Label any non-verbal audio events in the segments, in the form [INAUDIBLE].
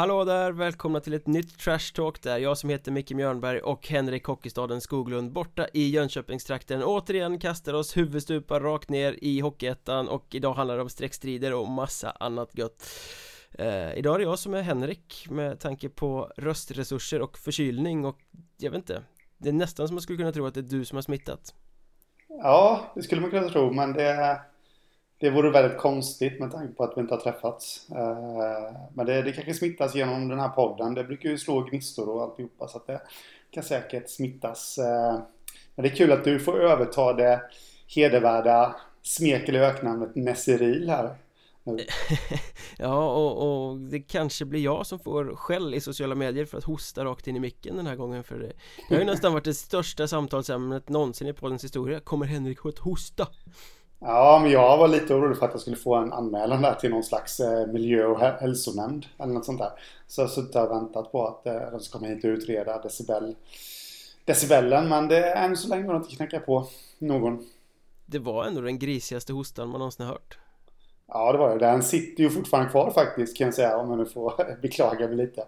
Hallå där, välkomna till ett nytt Trash Talk. Där jag som heter Micke Mjörnberg och Henrik Hockeystaden Skoglund borta i Jönköpingstrakten. Återigen kastar oss huvudstupa rakt ner i Hockeyettan och idag handlar det om streckstrider och massa annat gött. Eh, Idag är det jag som är Henrik med tanke på röstresurser och förkylning och jag vet inte. Det är nästan som man skulle kunna tro att det är du som har smittat. Ja, det skulle man kunna tro men det det vore väldigt konstigt med tanke på att vi inte har träffats. Eh, men det, det kanske smittas genom den här podden. Det brukar ju slå gnistor och alltihopa så att det kan säkert smittas. Eh, men det är kul att du får överta det hedervärda smek eller öknamnet Nesseril här. [LAUGHS] ja, och, och, det kanske blir jag som får skäll i sociala medier för att hosta rakt in i micken den här gången för det, det har ju nästan varit det största samtalsämnet någonsin i poddens historia Kommer Henrik att hosta? Ja, men jag var lite orolig för att jag skulle få en anmälan där till någon slags eh, miljö och hälsonämnd eller något sånt där. Så jag har suttit och väntat på att eh, de ska komma hit och utreda decibel, decibellen. Men det är än så länge har de inte knackat på någon. Det var ändå den grisigaste hostan man någonsin har hört. Ja, det var det. Den sitter ju fortfarande kvar faktiskt kan jag säga om jag nu får [LAUGHS] beklaga mig lite.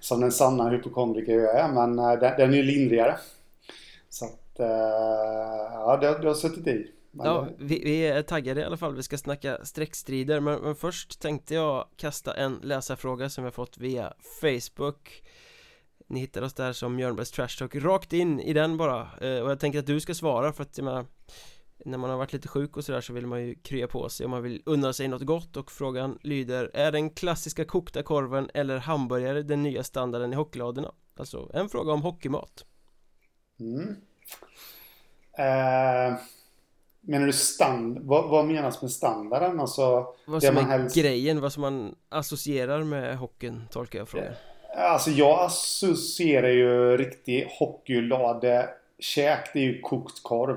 Som den sanna hypokondriker jag är. Men eh, den, den är ju lindrigare. Så att, ja, det, det har suttit i. Ja, vi, vi, är taggade i alla fall, vi ska snacka streckstrider. Men, men, först tänkte jag kasta en läsarfråga som jag fått via Facebook. Ni hittar oss där som Mjörnbergs Trash Talk, rakt in i den bara. Eh, Och jag tänker att du ska svara för att jag menar När man har varit lite sjuk och sådär så vill man ju krya på sig om man vill unna sig något gott. Och frågan lyder Är den klassiska kokta korven eller hamburgare den nya standarden i hockeyladorna? Alltså en fråga om hockeymat. Mm. uh... Menar du stand? Vad, vad menas med standarden? Alltså, vad som är helst... grejen, vad som man associerar med hockeyn, tolkar jag frågan. Alltså jag associerar ju riktig hockeyladekäk. Det är ju kokt korv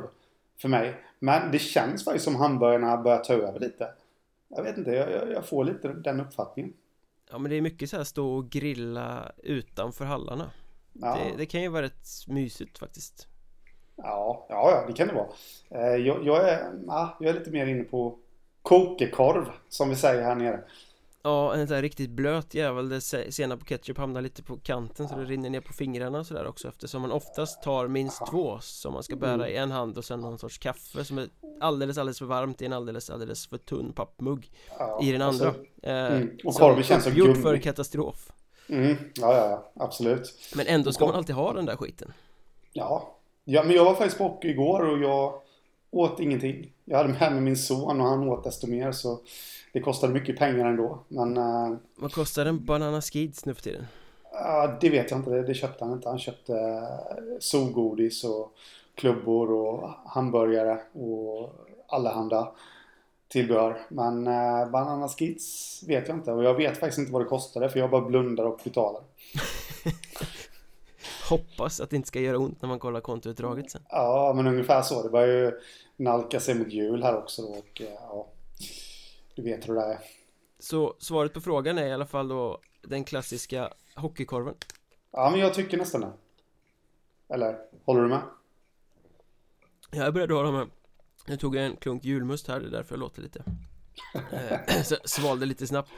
för mig. Men det känns faktiskt som hamburgarna börjar ta över lite. Jag vet inte, jag, jag får lite den uppfattningen. Ja men det är mycket så här stå och grilla utanför hallarna. Ja. Det, det kan ju vara rätt mysigt faktiskt. Ja, ja, det kan det vara. Eh, jag, jag, är, ja, jag är lite mer inne på kokekorv som vi säger här nere. Ja, en sån här riktigt blöt jävel där senap på ketchup hamnar lite på kanten så det rinner ner på fingrarna och sådär också eftersom man oftast tar minst två som man ska bära mm. i en hand och sen någon sorts kaffe som är alldeles alldeles för varmt i en alldeles alldeles för tunn pappmugg ja, i den andra. Alltså, eh, mm. Och korven känns som Gjort för katastrof. Mm. Ja, ja, ja, absolut. Men ändå ska man alltid ha den där skiten. Ja, Ja, men jag var faktiskt på hockey igår och jag åt ingenting. Jag hade med mig min son och han åt desto mer så det kostade mycket pengar ändå. Men... Uh, Vad kostar en Banana Skids nu för tiden? Uh, det vet jag inte. Det, det köpte han inte. Han köpte uh, solgodis och klubbor och hamburgare och allehanda tillbehör. Men uh, Banana Skids vet jag inte. Och jag vet faktiskt inte vad det kostade för jag bara blundar och betalar. [LAUGHS] Hoppas att det inte ska göra ont när man kollar kontoutdraget sen. Ja, men ungefär så. Det börjar ju nalka sig mot jul här också då och eh, ja, du vet hur det är. Så svaret på frågan är i alla fall då den klassiska hockeykorven? Ja, men jag tycker nästan det. Eller, håller du med? Jag är beredd att hålla med. Jag tog en klunk julmust här, det är därför jag låter lite [LAUGHS] eh, [CLEARS THROAT] Svalde lite snabbt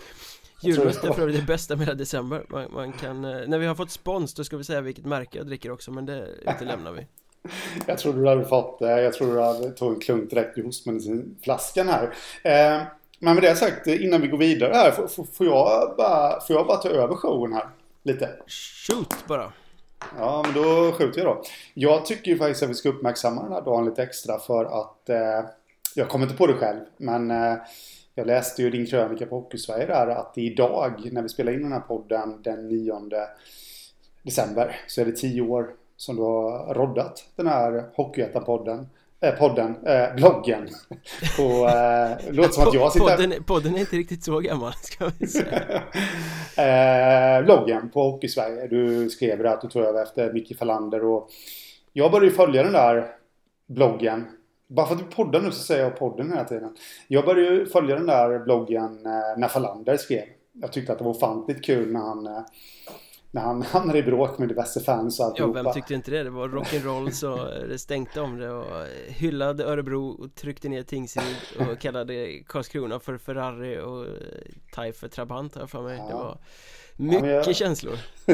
Julmust är för det bästa med hela december man, man, kan, eh, när vi har fått spons då ska vi säga vilket märke jag dricker också men det utelämnar vi [LAUGHS] Jag trodde du hade fått, eh, jag tror du hade tagit en klunk direkt ur hostmedicinflaskan här eh, Men med det sagt, innan vi går vidare här, får, får, jag bara, får jag bara ta över showen här? Lite? Shoot bara! Ja, men då skjuter jag då. Jag tycker ju faktiskt att vi ska uppmärksamma den här dagen lite extra för att eh, jag kommer inte på det själv, men eh, jag läste ju din krönika på Hockeysverige där att idag när vi spelar in den här podden den 9 december så är det 10 år som du har roddat den här Hockeyettan-podden eh, podden, eh, bloggen. [LAUGHS] På, eh, låter som att jag sitter podden, podden är inte riktigt så gammal ska vi säga. [LAUGHS] Eh, Bloggen på Hockeysverige Du skrev att du tog över efter Micke Fallander och Jag började ju följa den där bloggen bara för att vi poddar nu så säger jag podden hela tiden. Jag började ju följa den där bloggen eh, när Falander skrev. Jag tyckte att det var ofantligt kul när han eh, när han [LAUGHS] hamnade i bråk med diverse fans och alltihopa. Ja, vem tyckte inte det? Det var rock'n'roll så det stänkte om det och hyllade Örebro och tryckte ner Tingsryd och kallade Karlskrona för Ferrari och Tai för Trabant här för mig. Ja. Det var Mycket ja, jag... känslor. [LAUGHS]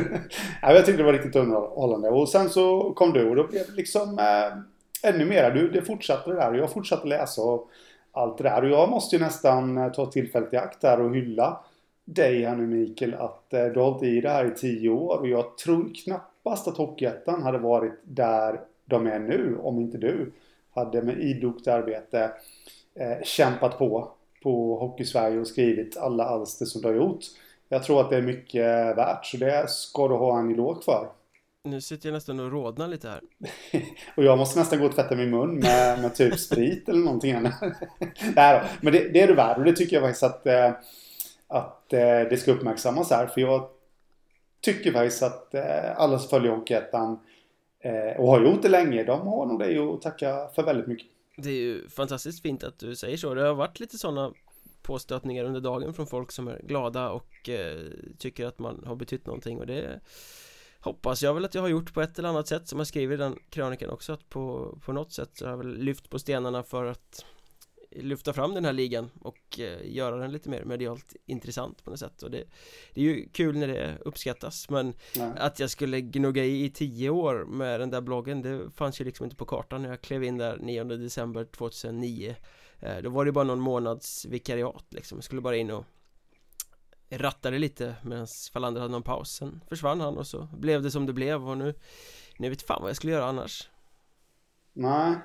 ja, jag tyckte det var riktigt underhållande. Och sen så kom du och då blev det liksom eh, ännu mera. Du, det fortsatte det där och jag fortsatte läsa och allt det där. Och jag måste ju nästan eh, ta tillfället i akt där och hylla dig här nu Mikael att eh, du har hållit i det här i tio år och jag tror knappast att Hockeyettan hade varit där de är nu om inte du hade med idogt arbete eh, kämpat på på Hockeysverige och skrivit alla alster som du har gjort. Jag tror att det är mycket värt så det ska du ha en eloge för. Nu sitter jag nästan och rodnar lite här. [LAUGHS] och jag måste nästan gå och tvätta min mun med, med typ sprit eller någonting annat. Nej [LAUGHS] då. Men det, det, är du värd och det tycker jag faktiskt att, eh, att eh, det ska uppmärksammas här. För jag tycker faktiskt att eh, alla som följer Hockeyettan och har gjort det länge, de har nog dig att tacka för väldigt mycket. Det är ju fantastiskt fint att du säger så. Det har varit lite sådana påstötningar under dagen från folk som är glada och eh, tycker att man har betytt någonting och det hoppas jag väl att jag har gjort på ett eller annat sätt som jag skriver i den krönikan också att på, på något sätt så har jag väl lyft på stenarna för att lyfta fram den här ligan och eh, göra den lite mer medialt intressant på något sätt. Och det, det är ju kul när det uppskattas men Nej. att jag skulle gnugga i i tio år med den där bloggen det fanns ju liksom inte på kartan när jag klev in där 9 december 2009 eh, då var det bara någon månads vikariat liksom. Jag skulle bara in och rattade lite medan Falander hade någon paus sen försvann han och så blev det som det blev och nu nu vet fan vad jag skulle göra annars Nej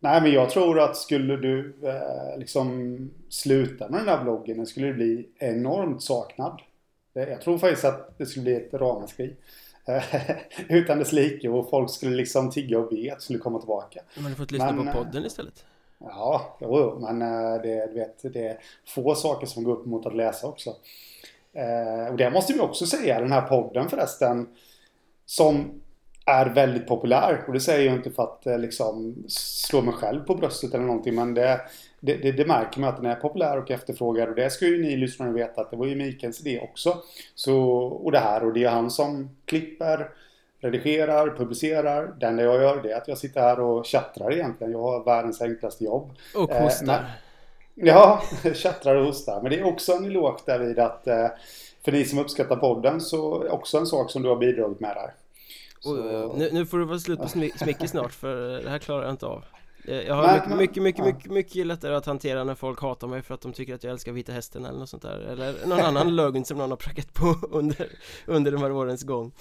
Nej men jag tror att skulle du eh, liksom sluta med den här bloggen skulle det bli enormt saknad. Eh, jag tror faktiskt att det skulle bli ett ramaskri. Eh, [LAUGHS] utan dess like och folk skulle liksom tigga och be att det skulle komma tillbaka. Men du fått lyssna men, på podden istället? Ja, jo, men eh, det, du vet, det är få saker som går upp mot att läsa också. Eh, och det måste vi också säga, den här podden förresten. Som är väldigt populär. Och det säger jag inte för att eh, liksom slå mig själv på bröstet eller någonting. Men det, det, det, det märker man att den är populär och efterfrågad. Och det ska ju ni lyssnare veta att det var ju Mikaels idé också. Så, och det här och det är han som klipper, redigerar, publicerar. Det enda jag gör det är att jag sitter här och chattrar egentligen. Jag har världens enklaste jobb. Och hostar. Eh, men, ja, [LAUGHS] chattrar och hostar. Men det är också en eloge därvid att eh, för ni som uppskattar podden så också en sak som du har bidragit med där. Och, nu, nu, får det vara slut på smicker snart för det här klarar jag inte av Jag har mycket, mycket, mycket, mycket, mycket lättare att hantera när folk hatar mig för att de tycker att jag älskar Vita Hästen eller något sånt där Eller någon annan [LAUGHS] lögn som någon har prackat på [LAUGHS] under, under de här årens gång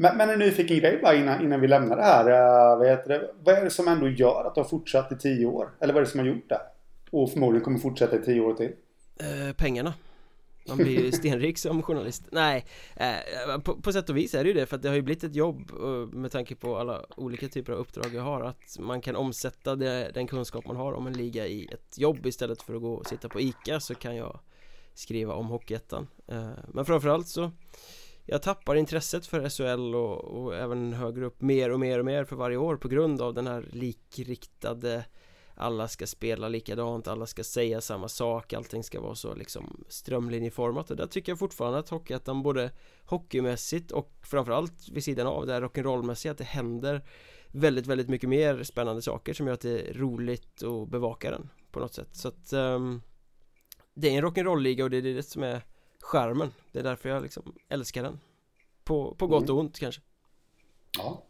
men, men en nyfiken grej bara innan, innan vi lämnar det här. Vad, heter det? vad är det som ändå gör att du har fortsatt i tio år? Eller vad är det som har gjort det? Och förmodligen kommer fortsätta i tio år till? Uh, pengarna man blir ju [LAUGHS] stenrik som journalist Nej, eh, på, på sätt och vis är det ju det för att det har ju blivit ett jobb eh, med tanke på alla olika typer av uppdrag jag har att man kan omsätta det, den kunskap man har om en liga i ett jobb istället för att gå och sitta på ICA så kan jag skriva om Hockeyettan eh, Men framförallt så jag tappar intresset för SHL och, och även högre upp mer och mer och mer för varje år på grund av den här likriktade alla ska spela likadant, alla ska säga samma sak, allting ska vara så liksom strömlinjeformat. Och där tycker jag fortfarande att Hockeyettan både hockeymässigt och framförallt vid sidan av det här rock'n'rollmässiga att det händer väldigt, väldigt mycket mer spännande saker som gör att det är roligt att bevaka den på något sätt. Så att um, det är en rock'n'roll-liga och det är det som är skärmen. Det är därför jag liksom älskar den. På, på gott mm. och ont kanske. Ja.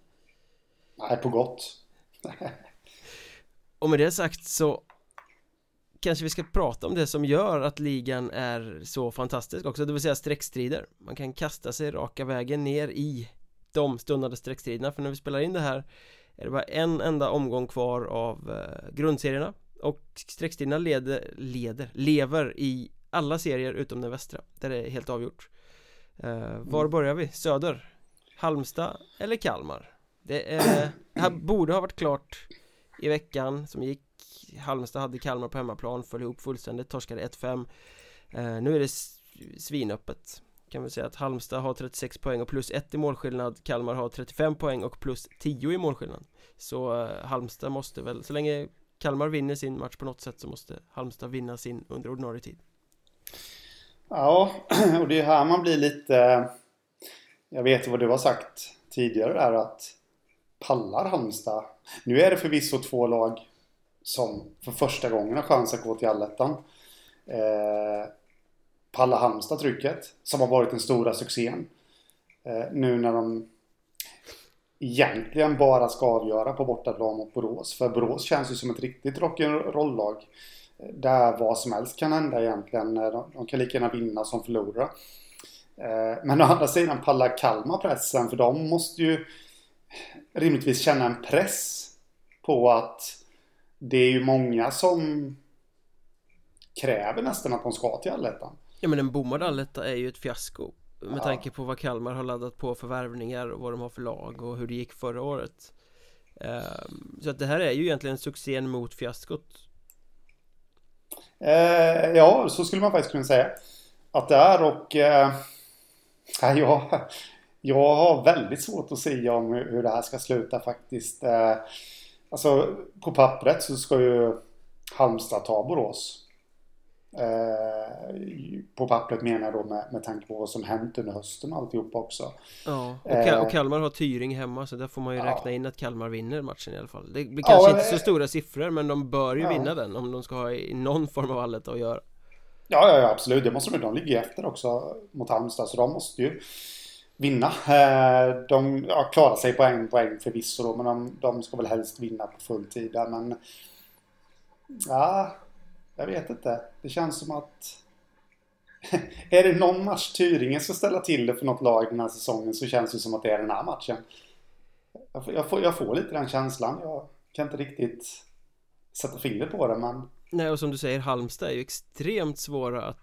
Nej, på gott. [LAUGHS] Och med det sagt så Kanske vi ska prata om det som gör att ligan är så fantastisk också, det vill säga streckstrider. Man kan kasta sig raka vägen ner i de stundande streckstriderna för när vi spelar in det här är det bara en enda omgång kvar av eh, grundserierna. Och streckstriderna leder, leder, lever i alla serier utom den västra där det är helt avgjort eh, Var mm. börjar vi? Söder? Halmstad eller Kalmar? Det är, det här borde ha varit klart i veckan som gick Halmstad hade Kalmar på hemmaplan, föll ihop fullständigt, torskade 1-5 eh, Nu är det svinöppet Kan vi säga att Halmstad har 36 poäng och plus 1 i målskillnad Kalmar har 35 poäng och plus 10 i målskillnad Så eh, Halmstad måste väl, så länge Kalmar vinner sin match på något sätt så måste Halmstad vinna sin under ordinarie tid Ja, [CLEARS THROAT] och det är här man blir lite Jag vet vad du har sagt tidigare där att pallar Halmstad. Nu är det förvisso två lag som för första gången har chans att gå till allettan. Eh, palla Halmstad-trycket. Som har varit den stora succén. Eh, nu när de egentligen bara ska avgöra på bortaplan mot Borås. För Borås känns ju som ett riktigt rock'n'roll-lag. Där vad som helst kan hända egentligen. De, de kan lika gärna vinna som förlora. Eh, men å andra sidan pallar Kalmar pressen för de måste ju rimligtvis känna en press på att det är ju många som kräver nästan att de ska till allettan. Ja men en bommad alletta är ju ett fiasko med ja. tanke på vad Kalmar har laddat på för värvningar och vad de har för lag och hur det gick förra året ehm, Så att det här är ju egentligen succén mot fiaskot eh, Ja, så skulle man faktiskt kunna säga. Att det är och eh, [LAUGHS] jag, jag har väldigt svårt att säga om hur det här ska sluta faktiskt. Eh, Alltså på pappret så ska ju Halmstad ta Borås. Eh, på pappret menar jag då med, med tanke på vad som hänt under hösten och alltihopa också. Ja, och, Kal och eh, Kalmar har Tyring hemma så där får man ju ja. räkna in att Kalmar vinner matchen i alla fall. Det blir kanske ja, inte så stora siffror men de bör ju ja. vinna den om de ska ha i någon form av allet att göra. Ja, ja, absolut. Det måste de. De ligger efter också mot Halmstad så de måste ju vinna. Eh, de ja, klarar sig på en poäng förvisso då men de, de ska väl helst vinna på full tid men Ja, jag vet inte. Det känns som att... [LAUGHS] är det någon match Tyringen ska ställa till det för något lag den här säsongen så känns det som att det är den här matchen. Jag får, jag får, jag får lite den känslan. Jag kan inte riktigt sätta fingret på det men... Nej och som du säger Halmstad är ju extremt svåra att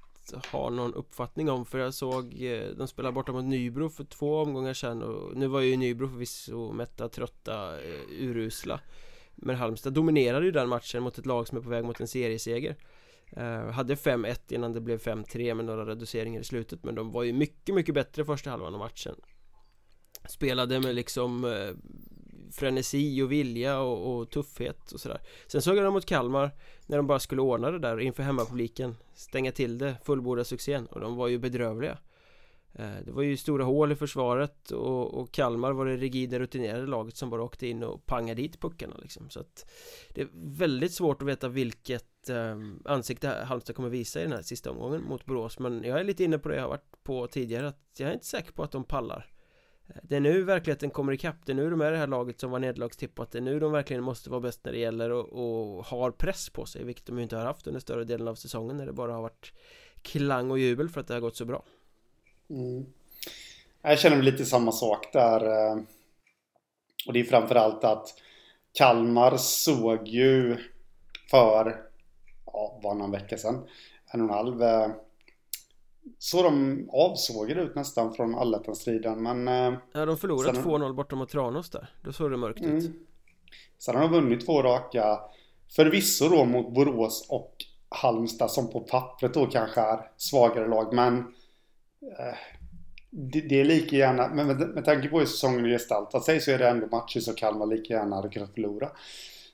ha någon uppfattning om för jag såg eh, De spelade borta mot Nybro för två omgångar sedan och nu var ju Nybro förvisso mätta, trötta, eh, urusla men Halmstad dominerade ju den matchen mot ett lag som är på väg mot en serieseger. Uh, Hade 5-1 innan det blev 5-3 med några reduceringar i slutet Men de var ju mycket, mycket bättre första halvan av matchen. Spelade med liksom uh, frenesi och vilja och, och, tuffhet och sådär. Sen såg jag dem mot Kalmar När de bara skulle ordna det där inför hemmapubliken Stänga till det, fullborda succén och de var ju bedrövliga. Eh, det var ju stora hål i försvaret och, och Kalmar var det rigida rutinerade laget som bara åkte in och pangade dit puckarna liksom. Så att Det är väldigt svårt att veta vilket eh, ansikte Halmstad kommer visa i den här sista omgången mot Borås. Men jag är lite inne på det jag har varit på tidigare att jag är inte säker på att de pallar. Eh, det är nu verkligheten kommer ikapp, det är nu de är det här laget som var nederlagstippat. Det är nu de verkligen måste vara bäst när det gäller och, och har press på sig Vilket de ju inte har haft under större delen av säsongen när det bara har varit klang och jubel för att det har gått så bra. Mm. Jag känner lite samma sak där. Eh, och det är framförallt att Kalmar såg ju för, ja, var någon vecka sedan, en och en halv. Eh, så de avsågade ut nästan från allettan-striden men... Eh, ja, de förlorade 2-0 borta mot Tranås där. Då såg det mörkt mm. ut. Sen har de vunnit två raka. Förvisso då mot Borås och Halmstad som på pappret då kanske är svagare lag men Eh, det, det, är lika gärna, men med, med tanke på hur säsongen har gestaltat sig så är det ändå matcher som Kalmar lika gärna hade kunnat förlora.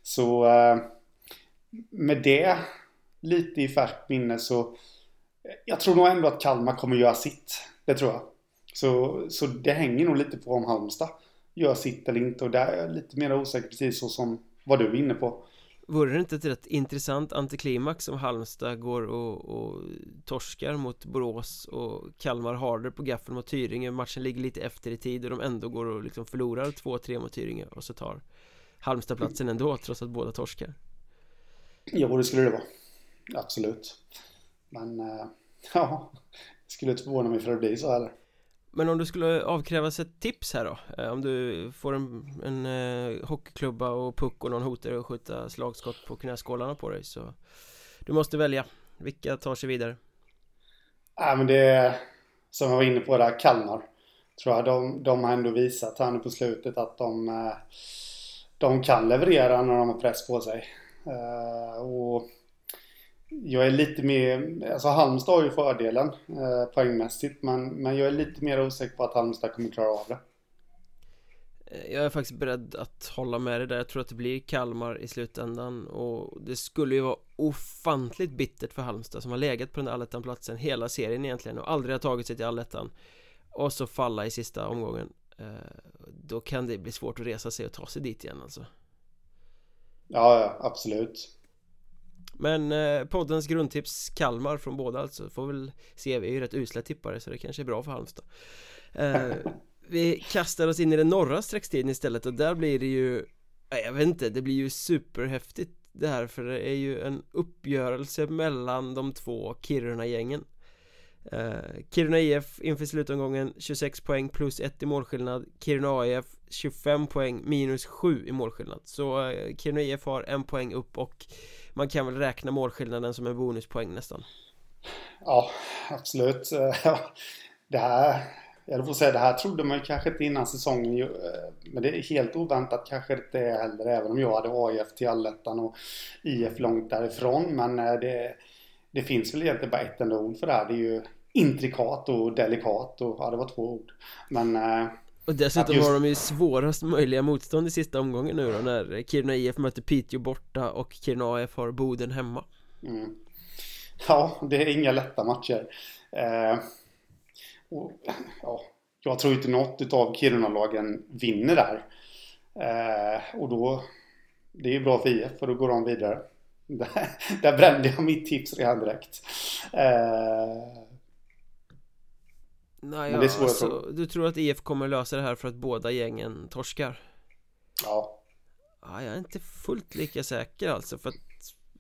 Så eh, med det lite i färskt minne så eh, jag tror nog ändå att Kalmar kommer göra sitt. Det tror jag. Så, så det hänger nog lite på om Halmstad gör sitt eller inte och där är jag lite mer osäker precis så som vad du är inne på. Vore det inte ett rätt intressant antiklimax om Halmstad går och, och torskar mot Borås och Kalmar Harder på gaffeln mot Tyringe? Matchen ligger lite efter i tid och de ändå går och liksom förlorar 2-3 mot Tyringe och så tar Halmstad platsen ändå trots att båda torskar. Jo, det skulle det vara. Absolut. Men eh, [LAUGHS] ja, ja Skulle inte förvåna mig för att det blir så heller men om du skulle avkrävas ett tips här då? Eh, om du får en, en eh, hockeyklubba och puck och någon hotar att skjuta slagskott på knäskålarna på dig så Du måste välja. Vilka tar sig vidare? Ja men det är Som jag var inne på där, Kalmar. Tror jag. De, de har ändå visat här nu på slutet att de eh, De kan leverera när de har press på sig. Eh, och jag är lite mer, alltså Halmstad har ju fördelen eh, poängmässigt men, men jag är lite mer osäker på att Halmstad kommer klara av det. Eh, jag är faktiskt beredd att hålla med dig där, jag tror att det blir Kalmar i slutändan och det skulle ju vara ofantligt bittert för Halmstad som har legat på den där allettan-platsen hela serien egentligen och aldrig har tagit sig till allettan och så falla i sista omgången eh, då kan det bli svårt att resa sig och ta sig dit igen alltså. Ja, ja absolut. Men eh, poddens grundtips Kalmar från båda alltså Får väl se, vi är ju rätt usla tippare så det kanske är bra för Halmstad. Eh, [LAUGHS] Vi kastar oss in i den norra streckstiden istället och där blir det ju Jag vet inte, det blir ju superhäftigt det här för det är ju en uppgörelse mellan de två Kiruna-gängen. Eh, Kiruna IF inför slutomgången 26 poäng plus 1 i målskillnad. Kiruna AIF 25 poäng minus 7 i målskillnad. Så eh, Kiruna IF har en poäng upp och man kan väl räkna målskillnaden som en bonuspoäng nästan Ja, absolut eh, Det här jag får säga, det här trodde man kanske inte innan säsongen. Eh, men det är helt oväntat kanske inte är heller. Även om jag hade AIF till allettan och IF långt därifrån. Men eh, det, det finns väl egentligen bara ett enda ord för det här. Det är ju intrikat och delikat. Och, ja, det var två ord. Men... Och dessutom just... har de ju svårast möjliga motstånd i sista omgången nu då när Kiruna IF möter Piteå borta och Kiruna AF har Boden hemma. Mm. Ja, det är inga lätta matcher. Eh, och, ja, jag tror inte något av Kiruna-lagen vinner där. Eh, och då, det är ju bra för IF för då går de vidare. Där, [LAUGHS] där brände jag mitt tips redan direkt. Eh, Nej, ja, alltså, du tror att IF kommer lösa det här för att båda gängen torskar? Ja. ja jag är inte fullt lika säker alltså för att,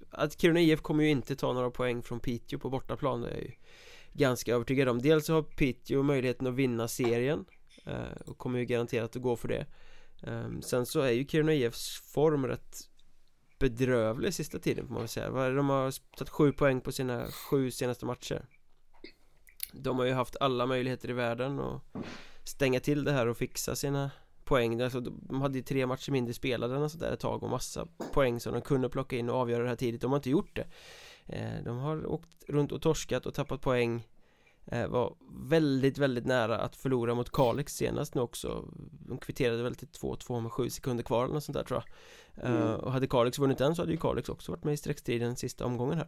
att Kiruna IF kommer ju inte ta några poäng från Piteå på bortaplan det är ju ganska övertygad om Dels så har Piteå möjligheten att vinna serien eh, Och kommer ju garanterat att gå för det eh, Sen så är ju Kiruna IFs form rätt bedrövlig sista tiden får man väl säga De har tagit sju poäng på sina sju senaste matcher De har ju haft alla möjligheter i världen att stänga till det här och fixa sina poäng. Alltså, De hade ju tre matcher mindre spelade och sådär ett tag och massa poäng som de kunde plocka in och avgöra det här tidigt. De har inte gjort det. Eh, de har åkt runt och torskat och tappat poäng. Eh, Var väldigt, väldigt nära att förlora mot Kalix senast nu också. De kvitterade väl till 2-2 med 7 sekunder kvar eller något sånt där tror jag. Eh, mm. Och hade Kalix vunnit den så hade ju Kalix också varit med i streckstriden sista omgången här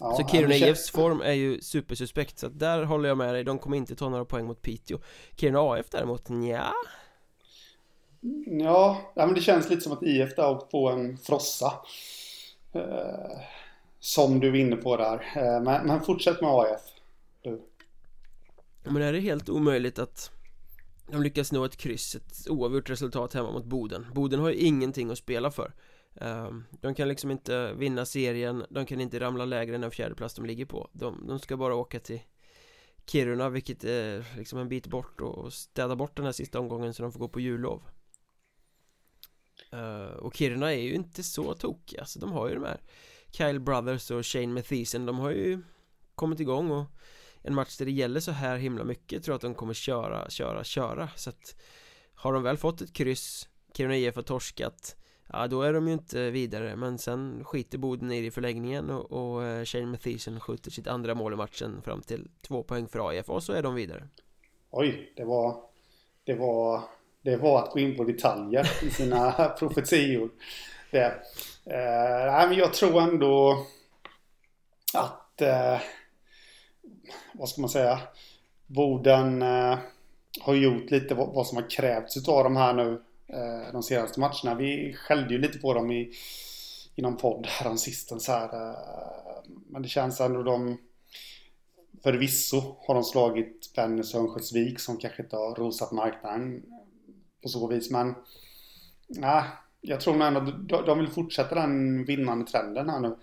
ja, Så Kiruna IFs form är ju supersuspekt så där håller jag med dig De kommer inte ta några poäng mot Piteå Kiruna AF däremot, nja Ja, men det känns lite som att IF där åkt på en frossa som du är inne på där. Eh, men, men fortsätt med AF. Du. Men är det helt omöjligt att de lyckas nå ett kryss, ett oavgjort resultat hemma mot Boden Boden har ju ingenting att spela för Ehm, de kan liksom inte vinna serien, de kan inte ramla lägre än den fjärdeplats de ligger på. De, de ska bara åka till Kiruna, vilket är liksom en bit bort och städa bort den här sista omgången så de får gå på jullov. Ehm, och Kiruna är ju inte så tokiga, alltså de har ju de här Kyle Brothers och Shane Mathisen. De har ju kommit igång och en match där det gäller så här himla mycket tror jag att de kommer köra, köra, köra. Så att har de väl fått ett kryss Kiruna IF har torskat Ja då är de ju inte vidare men sen skiter Boden i det i förlängningen och, och eh, Shane Mathisen skjuter sitt andra mål i matchen fram till två poäng för AIF och så är de vidare. Oj, det var Det var Det var att gå in på detaljer i sina [LAUGHS] profetior Det Eh, men jag tror ändå att, eh, vad ska man säga, Boden eh, har gjort lite vad, vad som har krävts av de här nu Eh, de senaste matcherna. Vi skällde ju lite på dem i, i någon podd häromsistens här. Eh, men det känns ändå de Förvisso har de slagit Vännäs och Örnsköldsvik som kanske inte har rosat marknaden på så vis. Men nej, jag tror nog ändå att de vill fortsätta den vinnande trenden här nu.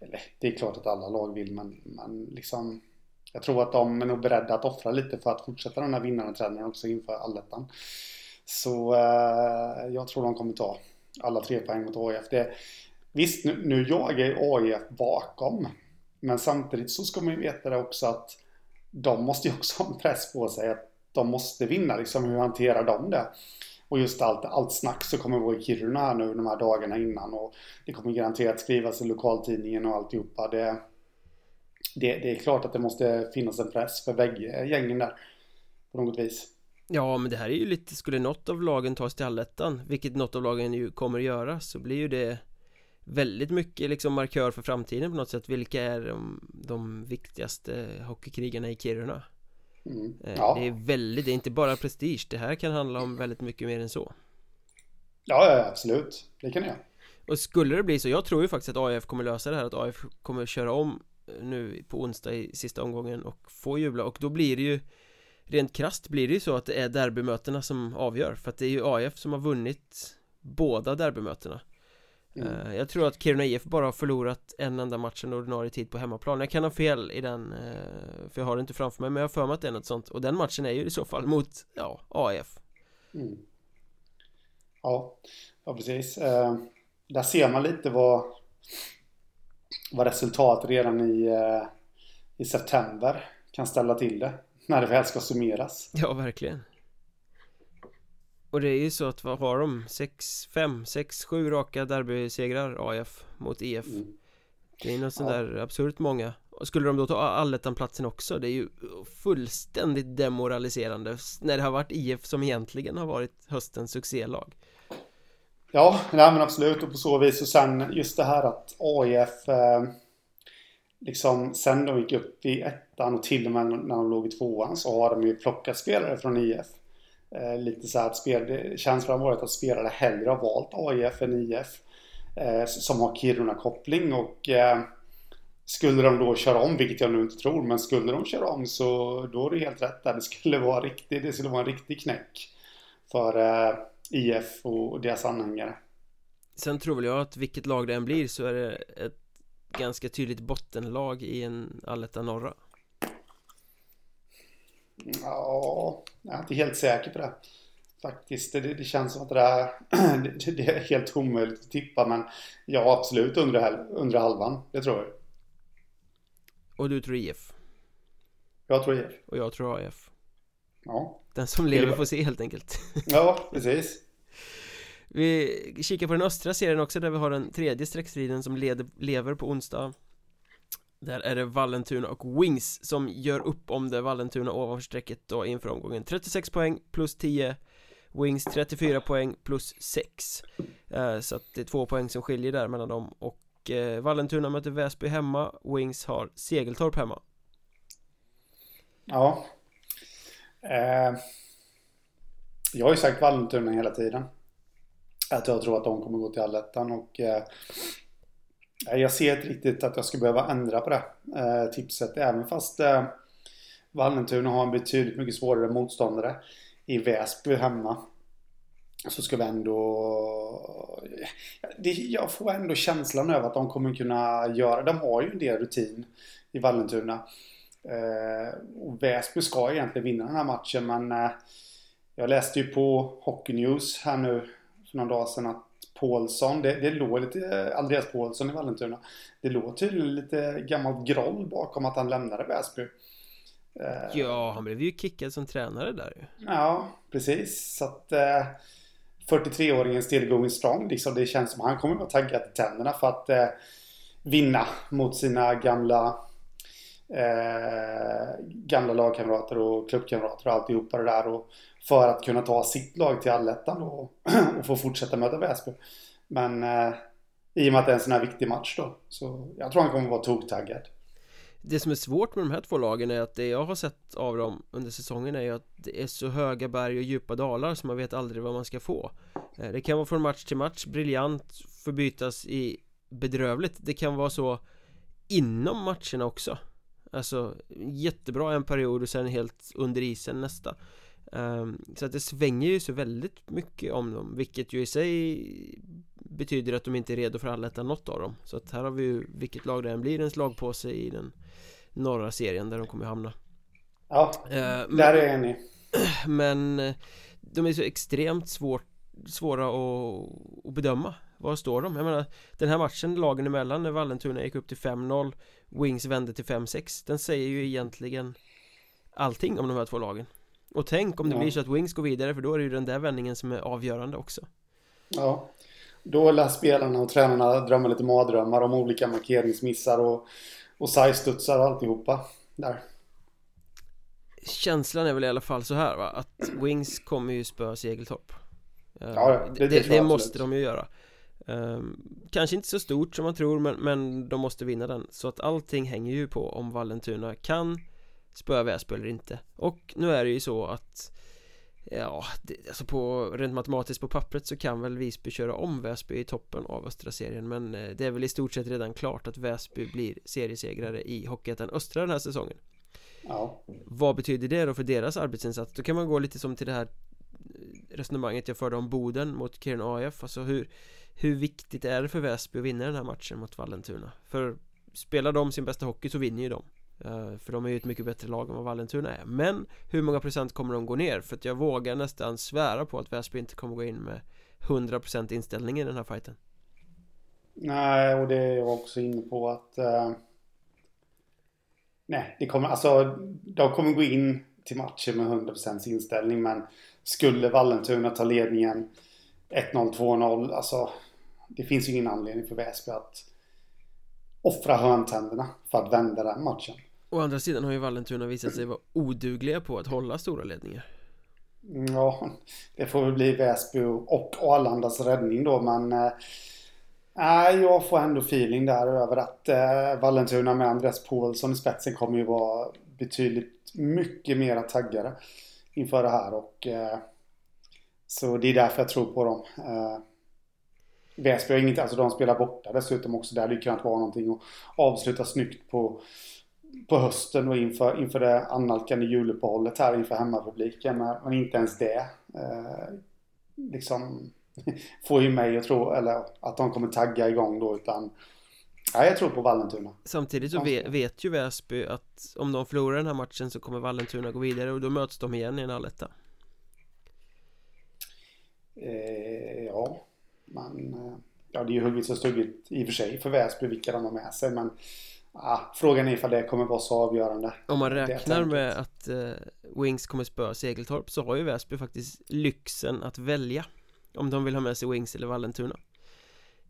Eller det är klart att alla lag vill men, men liksom Jag tror att de är nog beredda att offra lite för att fortsätta den här vinnande trenden också inför allettan. Så eh, jag tror de kommer ta alla tre poäng mot AIF. Det, visst, nu, nu jagar AIF bakom. Men samtidigt så ska man ju veta det också att de måste ju också [LAUGHS] ha en press på sig att de måste vinna. Liksom, hur hanterar de det? Och just allt, allt snack som kommer vara i Kiruna här nu de här dagarna innan och det kommer garanterat skrivas i lokaltidningen och alltihopa. Det, det, det är klart att det måste finnas en press för bägge gängen där på något vis. Ja men det här är ju lite, skulle något av lagen tas till allettan Vilket något av lagen ju kommer göra Så blir ju det Väldigt mycket liksom markör för framtiden på något sätt Vilka är de, de viktigaste hockeykrigarna i Kiruna? Mm. Eh, ja. Det är väldigt, det är inte bara prestige Det här kan handla om väldigt mycket mer än så Ja, absolut Det kan jag Och skulle det bli så, jag tror ju faktiskt att AIF kommer lösa det här Att AIF kommer köra om nu på onsdag i sista omgången och få jubla och då blir det ju Rent krast blir det ju så att det är derbymötena som avgör För att det är ju AIF som har vunnit båda derbymötena. Mm. Eh, jag tror att Kiruna IF bara har förlorat en enda match under ordinarie tid på hemmaplan. Jag kan ha fel i den eh, För jag har det inte framför mig Men jag har för mig att det är något sånt. Och den matchen är ju i så fall mot, ja, AIF mm. Ja, ja precis. Eh, Där ser man lite vad Vad resultat redan i I september Kan ställa till det När det väl ska summeras Ja, verkligen och det är ju så att vad har de? 6, 5, 6, 7 raka derbysegrar AF mot IF mm. Det är något sånt ja. där absurt många och skulle de då ta allettan-platsen också? Det är ju fullständigt demoraliserande när det har varit IF som egentligen har varit höstens succélag Ja, nej men absolut och på så vis och sen just det här att AIF eh, liksom sen de gick upp i ettan och till och med när de låg i tvåan så har de ju plockat spelare från IF Eh, lite så att spel, känslan har varit att spelare hellre har valt AIF än IF. Eh, som har Kiruna-koppling och eh, skulle de då köra om, vilket jag nu inte tror, men skulle de köra om så då är det helt rätt där. Det skulle vara riktigt, det skulle vara en riktig knäck för eh, IF och deras anhängare. Sen tror väl jag att vilket lag det än blir så är det ett ganska tydligt bottenlag i en Aletta Norra. Ja, jag är inte helt säker på det. Faktiskt, det, det känns som att det, där, [CLEARS THROAT] det, det, är helt omöjligt att tippa men ja, absolut under, under halvan, det tror jag. Och du tror IF? Jag tror IF. Och jag tror AF. Ja. Den som lever får se helt enkelt. Ja, [LAUGHS] precis. Vi kikar på den östra serien också där vi har den tredje streckstriden som leder, lever på onsdag. Där är det Vallentuna och Wings som gör upp om det Vallentuna ovanför strecket då inför omgången. 36 poäng plus 10 Wings 34 poäng plus 6 eh, Så att det är två poäng som skiljer där mellan dem och eh, Vallentuna möter Väsby hemma. Wings har Segeltorp hemma. Ja. Eh, Jag har ju sagt Vallentuna hela tiden. Att jag tror att de kommer gå till allettan och eh, jag ser inte riktigt att jag skulle behöva ändra på det eh, tipset. Även fast eh, Vallentuna har en betydligt mycket svårare motståndare i Väsby hemma. Så ska vi ändå... Det, jag får ändå känslan över att de kommer kunna göra... De har ju en del rutin i Vallentuna. Eh, och Väsby ska egentligen vinna den här matchen men eh, jag läste ju på Hockey News här nu för några dagar sedan att Paulsson, det, det låg lite, Andreas Paulsson i Vallentuna. Det låg tydligen lite gammalt groll bakom att han lämnade Väsby. Eh, ja, han blev ju kickad som tränare där ju. Ja, precis. Så att eh, 43-åringen still going strong liksom. Det känns som han kommer att vara taggad i tänderna för att eh, vinna mot sina gamla eh, gamla lagkamrater och klubbkamrater och alltihopa det där. Och för att kunna ta sitt lag till allettan och, [CLEARS THROAT] och få fortsätta möta Väsby. Men eh, i och med att det är en sån här viktig match då. Så jag tror han kommer vara toktaggad. Det som är svårt med de här två lagen är att det jag har sett av dem under säsongen är ju att det är så höga berg och djupa dalar så man vet aldrig vad man ska få eh, Det kan vara från match till match briljant förbytas i bedrövligt Det kan vara så inom matcherna också Alltså jättebra en period och sen helt under isen nästa så att det svänger ju så väldigt mycket om dem Vilket ju i sig betyder att de inte är redo för allettan något av dem. Så att här har vi ju vilket lag det än blir en slagpåse i den norra serien där de kommer hamna. Ja, uh, men, där är jag enig. [CLEARS THROAT] Men eh, de är så extremt svårt, svåra att, att bedöma. Var står de? Jag menar Den här matchen lagen emellan när Vallentuna gick upp till 5-0 Wings vände till 5-6 Den säger ju egentligen Allting om de här två lagen Och tänk om det ja. blir så att Wings går vidare för då är det ju den där vändningen som är avgörande också. Ja. Då lär spelarna och tränarna drömma lite mardrömmar om olika markeringsmissar och Och sidestudsar och alltihopa Där. Känslan är väl i alla fall så här va Att Wings kommer ju spöa Segeltorp. Ja, det, det, det, det måste de ju göra. Um, kanske inte så stort som man tror men, men de måste vinna den. Så att allting hänger ju på om Vallentuna kan spöa Väsby eller inte Och nu är det ju så att Ja, det, alltså på rent matematiskt på pappret så kan väl Visby köra om Väsby i toppen av östra serien Men eh, det är väl i stort sett redan klart att Väsby blir seriesegrare i Hockeyettan Östra den här säsongen Ja. Vad betyder det då för deras arbetsinsats? Då kan man gå lite som till det här resonemanget jag förde om Boden mot Kiruna AF Alltså hur, hur viktigt är det för Väsby att vinna den här matchen mot Vallentuna? För spelar de sin bästa hockey så vinner ju de Eh, Eh, för de är ju ett mycket bättre lag än vad Vallentuna är Men hur många procent kommer de gå ner? För att jag vågar nästan svära på att Väsby inte kommer gå in med 100% inställning i den här fighten Nej, och det är jag också inne på att... Uh, nej, det kommer alltså... De kommer gå in till matchen med 100% inställning men skulle Vallentuna ta ledningen 1-0, 2-0, alltså det finns ju ingen anledning för Väsby att offra hörntänderna för att vända den matchen. Å andra sidan har ju Vallentuna visat sig vara odugliga på att hålla stora ledningar Ja, det får väl bli Väsby och Arlandas räddning då men eh, Nej, äh, jag får ändå feeling där över att äh, Vallentuna med Andreas Paulsson i spetsen kommer ju vara betydligt mycket mera taggade inför det här och äh, så det är därför jag tror på dem. Äh, Väsby har inget, alltså de spelar borta dessutom också. Det hade ju kunnat vara någonting att avsluta snyggt på på hösten och inför, inför det annalkande juluppehållet här inför hemmapubliken. Men inte ens det eh, liksom [LAUGHS] får ju mig att tro, eller att de kommer tagga igång då utan Ja, jag tror på Vallentuna Samtidigt så vet, vet ju Väsby att om de förlorar den här matchen så kommer Vallentuna gå vidare och då möts de igen i en alletta eh, Ja, men eh, Ja, det är ju hugget och stuggit i och för sig för Väsby vilka de har med sig men Ja, frågan är ifall det kommer vara så avgörande. Om man räknar med att uh, Wings kommer spöa Segeltorp så har ju Väsby faktiskt lyxen att välja Om de vill ha med sig Wings eller Vallentuna.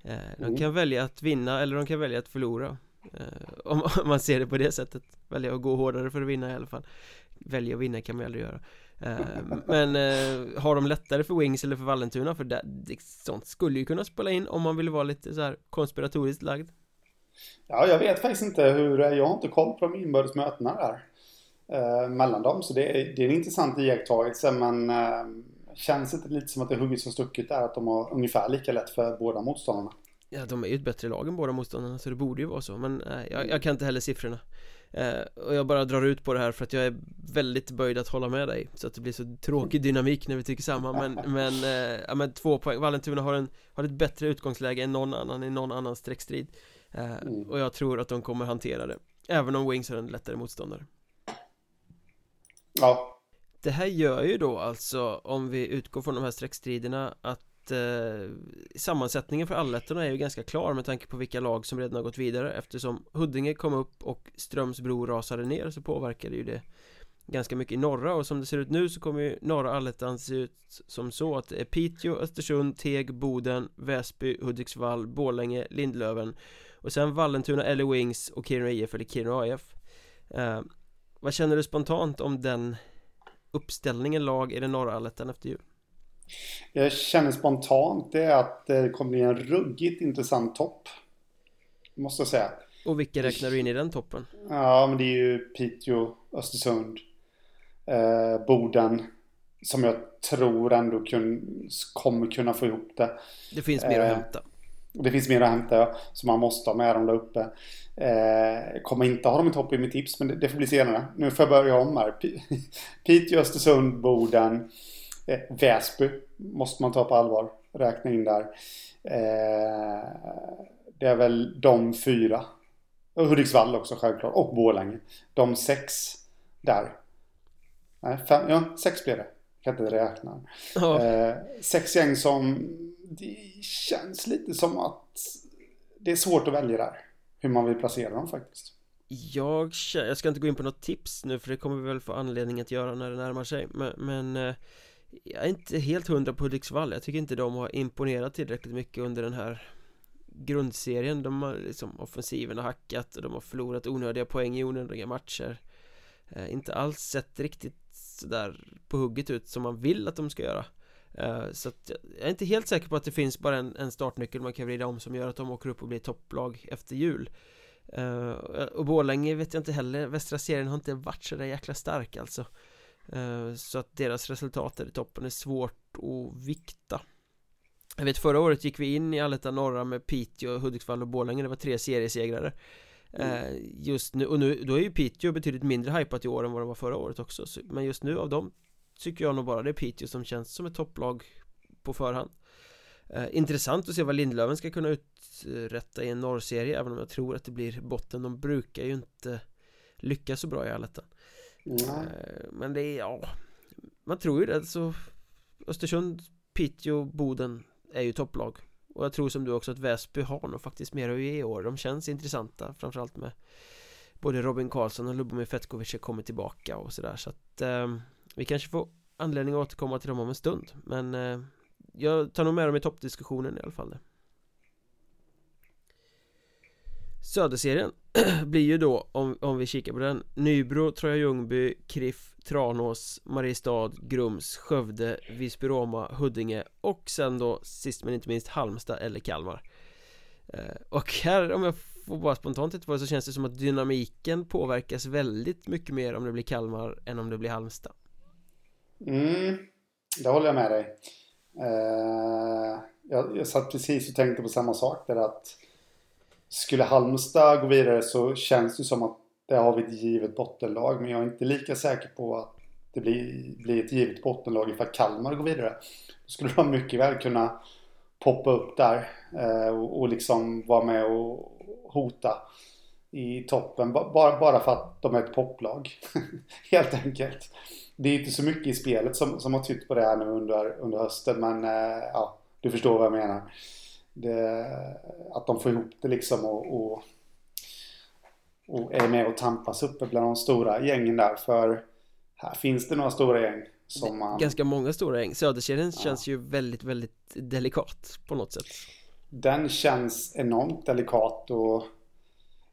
Uh, De mm. kan välja att vinna eller de kan välja att förlora. Uh, om, [LAUGHS] om, man ser det på det sättet. Välja att gå hårdare för att vinna i alla fall. Välja att vinna kan man ju aldrig göra. Men har de lättare för Wings eller för Vallentuna? För det, det, sånt skulle ju kunna spela in om man vill vara lite så här konspiratoriskt lagd Ja, jag vet faktiskt inte hur, jag har inte koll på de inbördes mötena där. Eh, mellan dem, så det är, det är en intressant iakttagelse men eh, känns inte lite som att det huggits och stuckit där att de har ungefär lika lätt för båda motståndarna. Ja, de är ju ett bättre lag än båda motståndarna så det borde ju vara så men eh, jag, jag, kan inte heller siffrorna. Eh, och jag bara drar ut på det här för att jag är väldigt böjd att hålla med dig så att det blir så tråkig dynamik när vi tycker samma men, men, eh, ja, men två poäng, Vallentuna har, en, har ett bättre utgångsläge än någon annan i någon annan streckstrid. Eh, mm. Och jag tror att de kommer hantera det. Även om Wings är en lättare motståndare. Ja. Det här gör ju då alltså Om vi utgår från de här streckstriderna Att eh, Sammansättningen för allettorna är ju ganska klar med tanke på vilka lag som redan har gått vidare. Eftersom Huddinge kom upp och Strömsbro rasade ner så påverkade ju det Ganska mycket i norra. Och som det ser ut nu så kommer ju norra allettan se ut som så att det är Piteå, Östersund, Teg, Boden, Väsby, Hudiksvall, Bålänge, Lindlöven och sen Vallentuna eller Wings och Kiruna IF eller Kiruna AF eh, Vad känner du spontant om den uppställningen lag i den norra allettan efter jul? Jag känner spontant det att det kommer bli en ruggigt intressant topp Måste jag säga Och vilka räknar du in i den toppen? Ja men det är ju Piteå, Östersund eh, Boden Som jag tror ändå kun, kommer kunna få ihop det Det finns mer eh, att hämta det finns mer att hämta så man måste ha med dem där uppe. Eh, kommer inte ha dem i topp i mitt tips men det, det får bli senare. Nu får jag börja om här. [LAUGHS] Piteå, Östersund, Boden, Väsby måste man ta på allvar. Räkna in där. Eh, det är väl de fyra. Och Hudiksvall också självklart. Och Borlänge. De sex där. Nej, fem, ja, sex blir det. Jag kan inte räkna. Oh. Eh, sex gäng som det känns lite som att det är svårt att välja där. Hur man vill placera dem faktiskt. Jag, jag ska inte gå in på något tips nu för det kommer vi väl få anledning att göra när det närmar sig Men, men eh, jag är inte helt hundra på Hudiksvall. Jag tycker inte de har imponerat tillräckligt mycket under den här grundserien. De har liksom offensiven har hackat och de har förlorat onödiga poäng i onödiga matcher. Eh, Inte alls sett riktigt sådär på hugget ut som man vill att de ska göra. Eh, så att jag är inte helt säker på att det finns bara en, en startnyckel man kan vrida om som gör att de åker upp och blir topplag efter jul. Uh, Och Borlänge vet jag inte heller, västra serien har inte varit så där jäkla stark alltså så att deras resultat där i toppen är svårt att vikta. Jag vet förra året gick vi in i Allettan Norra med Piteå, Hudiksvall och Borlänge. Det var tre seriesegrare. Mm. Just nu, och nu, då är ju Piteå betydligt mindre hypat i år än vad det var förra året också. Men just nu av dem tycker jag nog bara det är Piteå som känns som ett topplag på förhand. Eh, Intressant att se vad Lindlöven ska kunna uträtta i en norrserie även om jag tror att det blir botten. De brukar ju inte lyckas så bra i allettan Eh, men det är, ja. Man tror ju det så Östersund, Piteå, Boden är ju topplag. Och jag tror som du också att Väsby har nog faktiskt mer att ge i år. De känns intressanta framförallt med Både Robin Karlsson och Lubomir Fetkovic har kommit tillbaka och sådär. Så att eh, Vi kanske får anledning att återkomma till dem om en stund. Men eh, Jag tar nog med dem i toppdiskussionen i alla fall. Söderserien [CLEARS THROAT] blir ju då, om, om vi kikar på den Nybro, Troja Ljungby, Kriff, Tranås, Mariestad, Grums, Skövde, Visby-Roma, Huddinge och sen då sist men inte minst Halmstad eller Kalmar. Eh, och här, om jag får bara spontant titta på det så känns det som att dynamiken påverkas väldigt mycket mer om det blir Kalmar än om det blir Halmstad. Mm, det håller jag med dig. Eh, jag, jag satt precis och tänkte på samma sak där att skulle Halmstad gå vidare så känns det som att det har vi ett givet bottenlag. Men jag är inte lika säker på att det blir, blir ett givet bottenlag ifall Kalmar går vidare. Då skulle de mycket väl kunna poppa upp där eh, och, och liksom vara med och hota i toppen. Bara, bara för att de är ett poplag. [LAUGHS] Helt enkelt. Det är inte så mycket i spelet som, som har tytt på det här nu under, under hösten. Men eh, ja, du förstår vad jag menar det, att de får ihop det liksom och, och, och är med och tampas uppe bland de stora gängen där. För här finns det några stora gäng som man... Ganska många stora gäng. Söderkedjan ja. känns ju väldigt, väldigt delikat på något sätt. Den känns enormt delikat och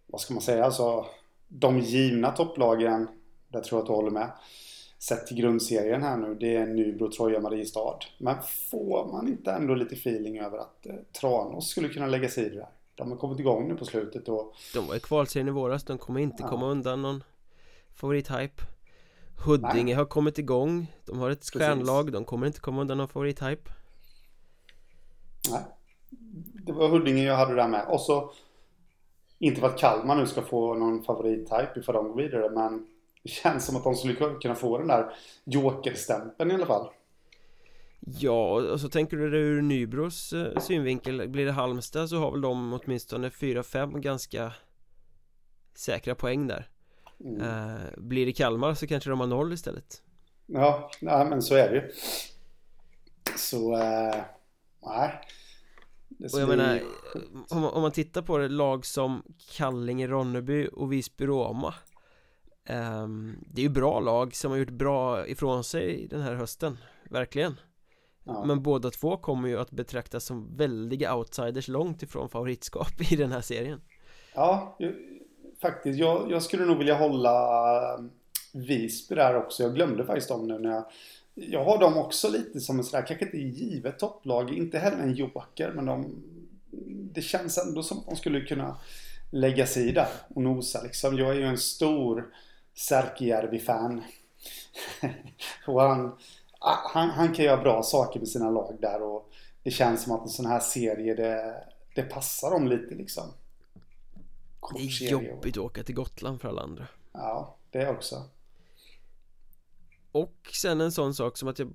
vad ska man säga, alltså de givna topplagen, där tror jag att du håller med sett till grundserien här nu, det är Nybro, Troja, Mariestad. Men får man inte ändå lite feeling över att eh, Tranås skulle kunna lägga sig i det där? De har kommit igång nu på slutet och... De var i kvalserien i våras, de kommer inte ja. komma undan någon favorithype Huddinge Nej. har kommit igång, de har ett stjärnlag, de kommer inte komma undan någon favorithype Nej Det var Huddinge jag hade där med och så Inte för att Kalmar nu ska få någon favorithype ifall de går vidare men det känns som att de skulle kunna få den där jokerstämpeln i alla fall. Ja, och så tänker du det ur Nybros eh, synvinkel. Blir det Halmstad så har väl de åtminstone 4-5 ganska säkra poäng där. Mm. eh, Blir det Kalmar så kanske de har noll istället. Ja, nej, men så är det ju. Så, eh, nej. Och jag menar, om, man tittar på det, lag som Kallinge, Ronneby och Visby-Roma Um, det är ju bra lag som har gjort bra ifrån sig den här hösten Verkligen. Ja. Men båda två kommer ju att betraktas som väldiga outsiders långt ifrån favoritskap i den här serien. Ja, faktiskt. Jag, jag skulle nog vilja hålla ehm, Visby där också. Jag glömde faktiskt dem nu när jag Jag har dem också lite som en sådär, kanske inte givet topplag Inte heller en joker men de Det känns ändå som att de skulle kunna lägga sig i där och nosa liksom. Jag är ju en stor Särkijärvi-fan. [LAUGHS] och han, han, han kan göra bra saker med sina lag där och det känns som att en sån här serie det, det passar dem lite liksom. det är jobbigt att åka till Gotland för alla andra. Ja, det också. Och sen en sån sak som att jag,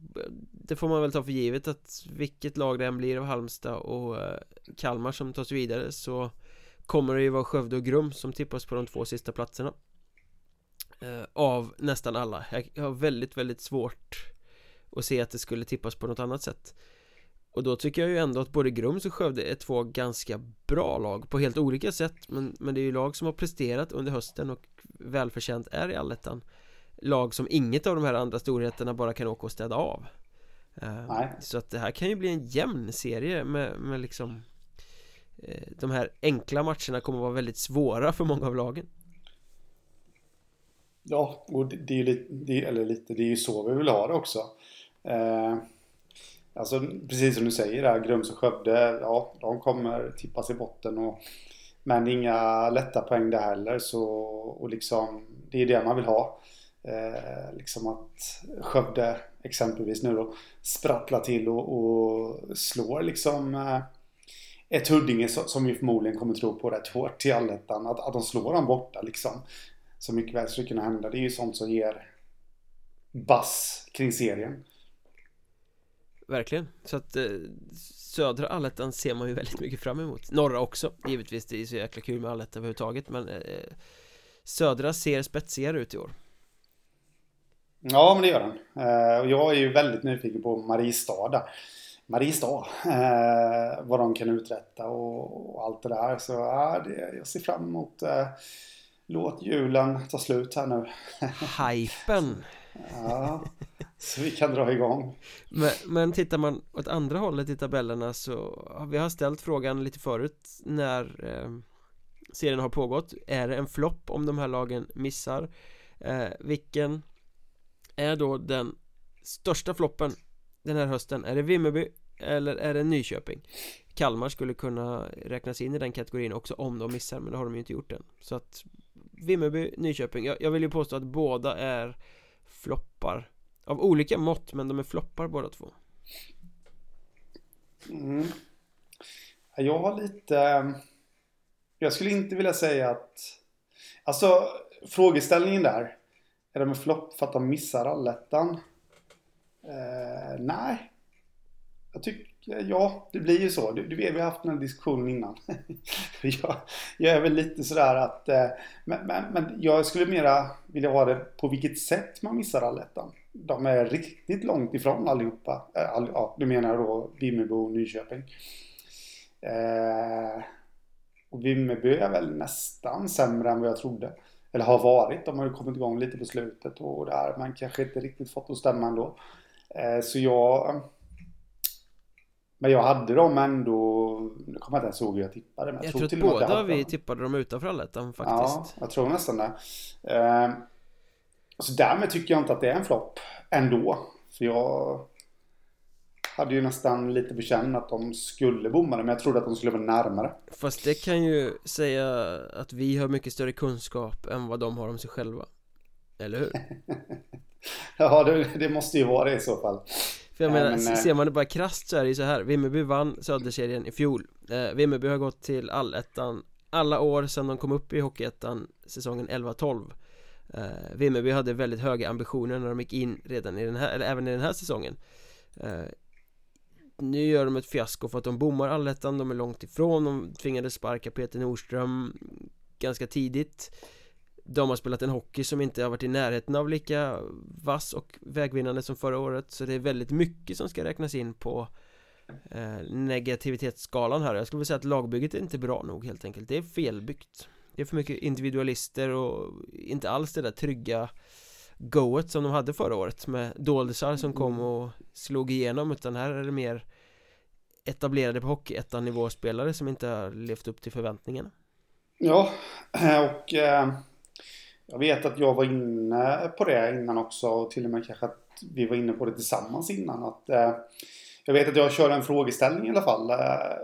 Det får man väl ta för givet att vilket lag det än blir av Halmstad och eh, Kalmar som tar sig vidare så Kommer det ju vara Skövde och Grum som tippas på de två sista platserna eh, av nästan alla. Jag har väldigt, väldigt svårt att se att det skulle tippas på något annat sätt. Och då tycker jag ju ändå att både Grums och Skövde är två ganska bra lag på helt olika sätt men, men det är ju lag som har presterat under hösten och välförtjänt är i allettan. Lag som inget av de här andra storheterna bara kan åka och städa av. Eh. Så att det här kan ju bli en jämn serie med, med liksom eh, De här enkla matcherna kommer att vara väldigt svåra för många av lagen Ja, och det, det är ju lite, det, eller lite, det är ju så vi vill ha det också. Eh, alltså precis som du säger där, Grums och Skövde, ja, de kommer tippas i botten och men inga lätta poäng där heller så och liksom det är det man vill ha. Eh, liksom att Skövde exempelvis nu då sprattlar till och, och slår liksom eh, ett Huddinge som vi förmodligen kommer tro på rätt hårt till allettan. Att, att de slår dem borta liksom. Så mycket väl skulle kunna hända. Det är ju sånt som ger bass kring serien. Verkligen. Så att eh, södra allettan ser man ju väldigt mycket fram emot. Norra också, givetvis. Det är så jäkla kul med allettan överhuvudtaget. Men eh, södra ser spetsigare ut i år. Ja, men det gör den. Eh, och jag är ju väldigt nyfiken på Mariestad. Mariestad. Vad de kan uträtta och, och, allt det där. Så ja, det, jag ser fram emot Låt julen ta slut här nu. Hypen! ja, så vi kan dra igång. Men, men tittar man åt andra hållet i tabellerna så vi har ställt frågan lite förut när eh, serien har pågått. Är det en flopp om de här lagen missar? Eh, vilken är då den största floppen den här hösten? Är det Vimmerby eller är det Nyköping? Kalmar skulle kunna räknas in i den kategorin också om de missar men det har de ju inte gjort än Så att Vimmerby, Nyköping jag, jag vill ju påstå att båda är floppar Av olika mått men de är floppar båda två mm. Jag har lite ehm, Jag skulle inte vilja säga att Alltså frågeställningen där Är de en flopp för att de missar allettan? Eh, nej Jag tycker Ja, det blir ju så. Du, du vet, vi har haft den här diskussionen innan. [LAUGHS] jag, jag är väl lite sådär att... Eh, men, men, men, jag skulle mera vilja ha det på vilket sätt man missar allettan. De är riktigt långt ifrån allihopa. Eh, all, ja, du menar då Vimmerby och Nyköping. Eh, och Vimmerby är väl nästan sämre än vad jag trodde. Eller har varit. De har ju kommit igång lite på slutet och där man kanske inte riktigt fått att stämma ändå. Eh, så jag men jag hade dem ändå, nu kommer jag inte ens ihåg hur jag tippade. Men jag, jag tror, tror att båda vi tippade dem utanför allettan faktiskt. Ja, jag tror nästan det. Eh, så därmed tycker jag inte att det är en flopp ändå. För jag hade ju nästan lite på känn att de skulle bomma det, men jag trodde att de skulle vara närmare. Fast det kan ju säga att vi har mycket större kunskap än vad de har om sig själva. Eller hur? [LAUGHS] ja, det, det måste ju vara det i så fall. För jag menar, men, ser man det bara krasst så är det ju så här. Vimmerby vann Söderserien i fjol. Eh, Vimmerby har gått till allettan alla år sedan de kom upp i Hockeyettan säsongen 11-12 eh, Vimmerby hade väldigt höga ambitioner när de gick in redan i den här, eller även i den här säsongen. Eh, Nu gör de ett fiasko för att de bommar allettan, de är långt ifrån, de tvingades sparka Peter Nordström ganska tidigt de har spelat en hockey som inte har varit i närheten av lika vass och vägvinnande som förra året Så det är väldigt mycket som ska räknas in på eh, negativitetsskalan här. Jag skulle vilja säga att lagbygget är inte bra nog helt enkelt. Det är felbyggt. Det är för mycket individualister och inte alls det där trygga goet som de hade förra året med doldisar som kom mm. och slog igenom utan här är det mer etablerade på hockeyettan nivå spelare som inte har levt upp till förväntningarna. Ja, [CLEARS THROAT] och eh, jag vet att jag var inne på det innan också och till och med kanske att vi var inne på det tillsammans innan. Att, eh, jag vet att jag kör en frågeställning i alla fall. Eh,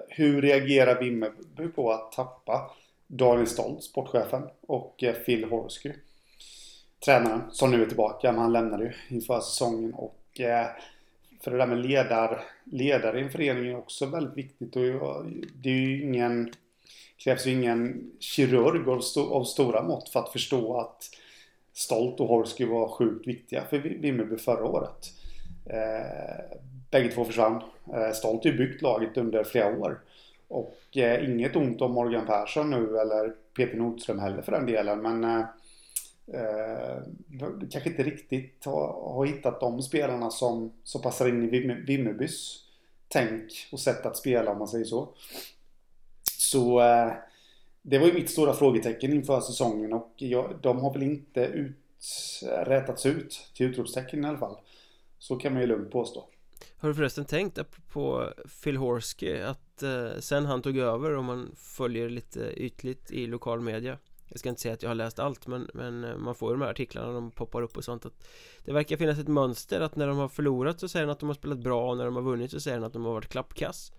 hur reagerar Vimmerby på att tappa Daniel Stolt, sportchefen, och eh, Phil Horsky, tränaren, som nu är tillbaka. Men han lämnade ju inför säsongen. Och eh, för det där med ledar, ledare i en förening är också väldigt viktigt. Och det är ju ingen krävs ju ingen kirurg av, st av stora mått för att förstå att Stolt och Horsky var sjukt viktiga för Vimmerby förra året. Eh, bägge två försvann. Eh, Stolt har ju byggt laget under flera år. Och eh, inget ont om Morgan Persson nu eller Peter Nordström heller för den delen. Men eh, eh, kanske inte riktigt har, har hittat de spelarna som, som passar in i Vimmerbys tänk och sätt att spela om man säger så. Så eh, det var ju mitt stora frågetecken inför säsongen och jag, de har väl inte ut, rätats ut till utropstecken i alla fall. Så kan man ju lugnt påstå. Har du förresten tänkt på Phil Horsky att eh, sen han tog över om man följer lite ytligt i lokal media Jag ska inte säga att jag har läst allt men, men eh, man får ju de här artiklarna de poppar upp och sånt att Det verkar finnas ett mönster att när de har förlorat så säger han att de har spelat bra och när de har vunnit så säger han att de har varit klappkass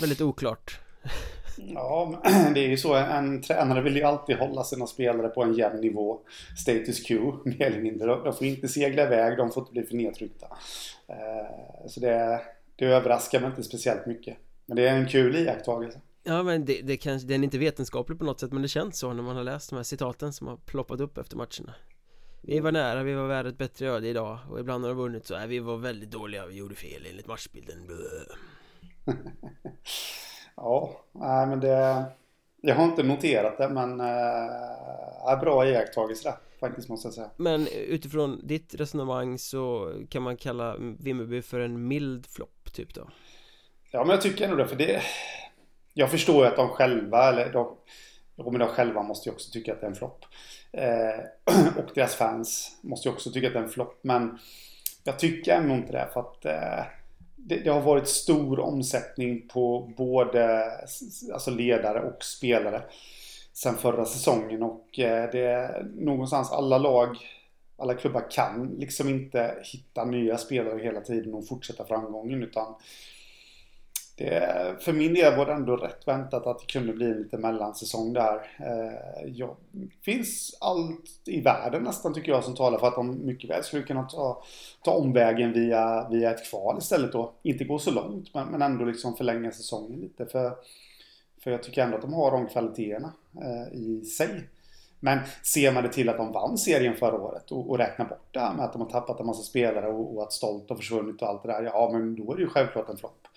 Väldigt oklart Ja, [CLEARS THROAT] det är ju så. En tränare vill ju alltid hålla sina spelare på en jämn nivå. Status quo, [LAUGHS] mer eller mindre. De får inte segla iväg, de får inte bli för nedtryckta. Eh, så det, det överraskar mig inte speciellt mycket. Men det är en kul iakttagelse. Ja men det, det kanske, den är inte vetenskaplig på något sätt men det känns så när man har läst de här citaten som har ploppat upp efter matcherna Vi var nära, vi var värda ett bättre öde idag. Och ibland har de vunnit så, är vi var väldigt dåliga, vi gjorde fel enligt matchbilden. [LAUGHS] Ja, nej men det Jag har inte noterat det men äh, bra iakttagelse där faktiskt måste jag säga. Men utifrån ditt resonemang så kan man kalla Vimmerby för en mild flopp typ då? Ja men jag tycker ändå det för det jag förstår ju att de själva, eller de, men de själva måste ju också tycka att det är en flopp. Eh, [CLEARS THROAT] och deras fans måste ju också tycka att det är en flopp. Men jag tycker ändå inte det för att eh, det, det, har varit stor omsättning på både alltså ledare och spelare sen förra säsongen och eh, det är någonstans alla lag alla klubbar kan liksom inte hitta nya spelare hela tiden och fortsätta framgången utan det, för min del var det ändå rätt väntat att det kunde bli en lite mellansäsong där. Eh, ja, finns allt i världen nästan tycker jag som talar för att de mycket väl skulle kunna ta, ta omvägen via, via ett kval istället då. Inte gå så långt men, men ändå liksom förlänga säsongen lite. För, för jag tycker ändå att de har de kvaliteterna eh, i sig. Men ser man det till att de vann serien förra året och, och räknar bort det här med att de har tappat en massa spelare och, och att Stolt har försvunnit och allt det där. Ja men då är det ju självklart en flopp.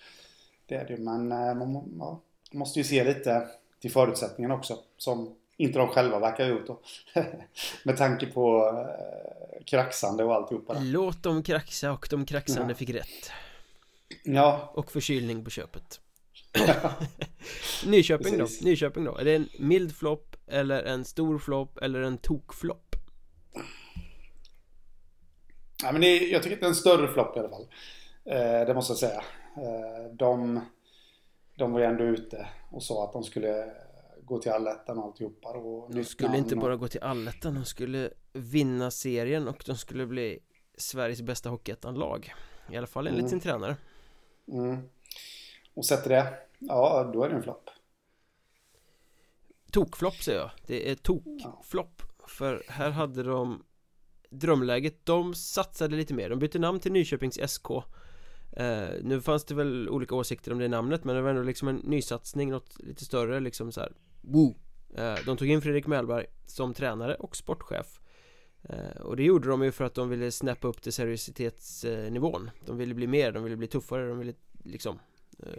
Det är det ju, men eh, man ja, måste ju se lite till förutsättningarna också. Som inte de själva verkar ha gjort då. [LAUGHS] Med tanke på eh, kraxande och alltihopa. Där. Låt dem kraxa och de kraxande ja. fick rätt. Ja. Och förkylning på köpet. [LAUGHS] Nyköping då? Nyköping då? Är det en mild flopp eller en stor flopp eller en tokflopp? Ja, men det, jag tycker att det är en större flopp i alla fall. Eh, det måste jag säga. Eh, de, de var ju ändå ute och sa att de skulle gå till allettan och alltihopa. Och de skulle inte bara gå till allettan, de skulle vinna serien och de skulle bli Sveriges bästa hockeyettan-lag. I alla fall enligt mm. sin tränare. Mm. Och sätter det, ja då är det en flopp. Tokflopp säger jag. Det är tokflopp. Ja. För här hade de drömläget. De satsade lite mer. De bytte namn till Nyköpings SK. Eh, nu fanns det väl olika åsikter om det namnet men det var ändå liksom en nysatsning, något lite större liksom så här. Woo! Eh, de tog in Fredrik Mellberg som tränare och sportchef. Eh, Och det gjorde de ju för att de ville snappa upp till seriositetsnivån. De ville bli mer, de ville bli tuffare, de ville liksom eh,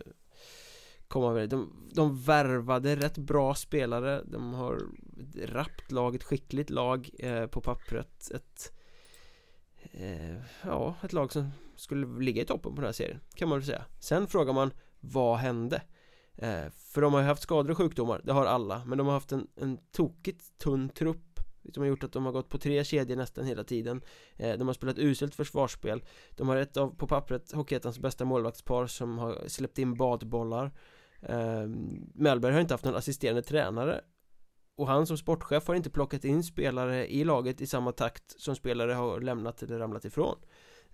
komma över de, de värvade rätt bra spelare. De har ett rappt lag, ett skickligt lag eh, på pappret. Ett eh, Ja, ett lag som skulle ligga i toppen på den här serien Kan man väl säga. Sen frågar man Vad hände? Eh, för de har ju haft skador och sjukdomar Det har alla Men de har haft en, en tokigt tunn trupp som har gjort att de har gått på tre kedjor nästan hela tiden. Eh, De har spelat uselt försvarsspel. De har ett av, på pappret, Hockeyettans bästa målvaktspar som har släppt in badbollar. Eh, Mellberg har inte haft någon assisterande tränare. Och han som sportchef har inte plockat in spelare i laget i samma takt som spelare har lämnat eller ramlat ifrån.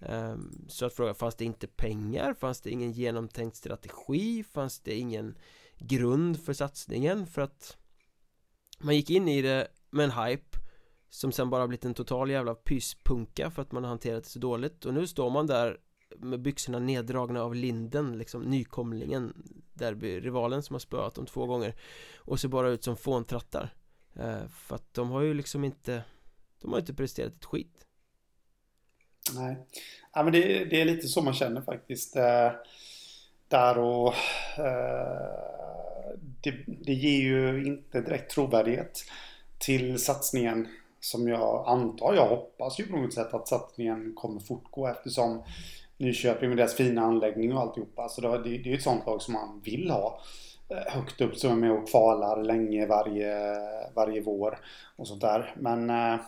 Ehm, så att fråga, fanns det inte pengar? Fanns det ingen genomtänkt strategi? Fanns det ingen grund för satsningen? För att man gick in i det med en hype som sen bara blivit en total jävla pyspunka för att man har hanterat det så dåligt och nu står man där med byxorna neddragna av linden liksom nykomlingen derbyrivalen som har spöat dem två gånger och ser bara ut som fåntrattar eh, för att de har ju liksom inte de har inte presterat ett skit Nej, ja, men det, det, är lite så man känner faktiskt. Eh, där och eh, det, det ger ju inte direkt trovärdighet till satsningen som jag antar, jag hoppas ju på något sätt att satsningen kommer fortgå eftersom Nyköping med deras fina anläggning och alltihopa. Så det, det är ju ett sånt lag som man vill ha eh, högt upp som är med och kvalar länge varje, varje vår och sånt där. Men eh,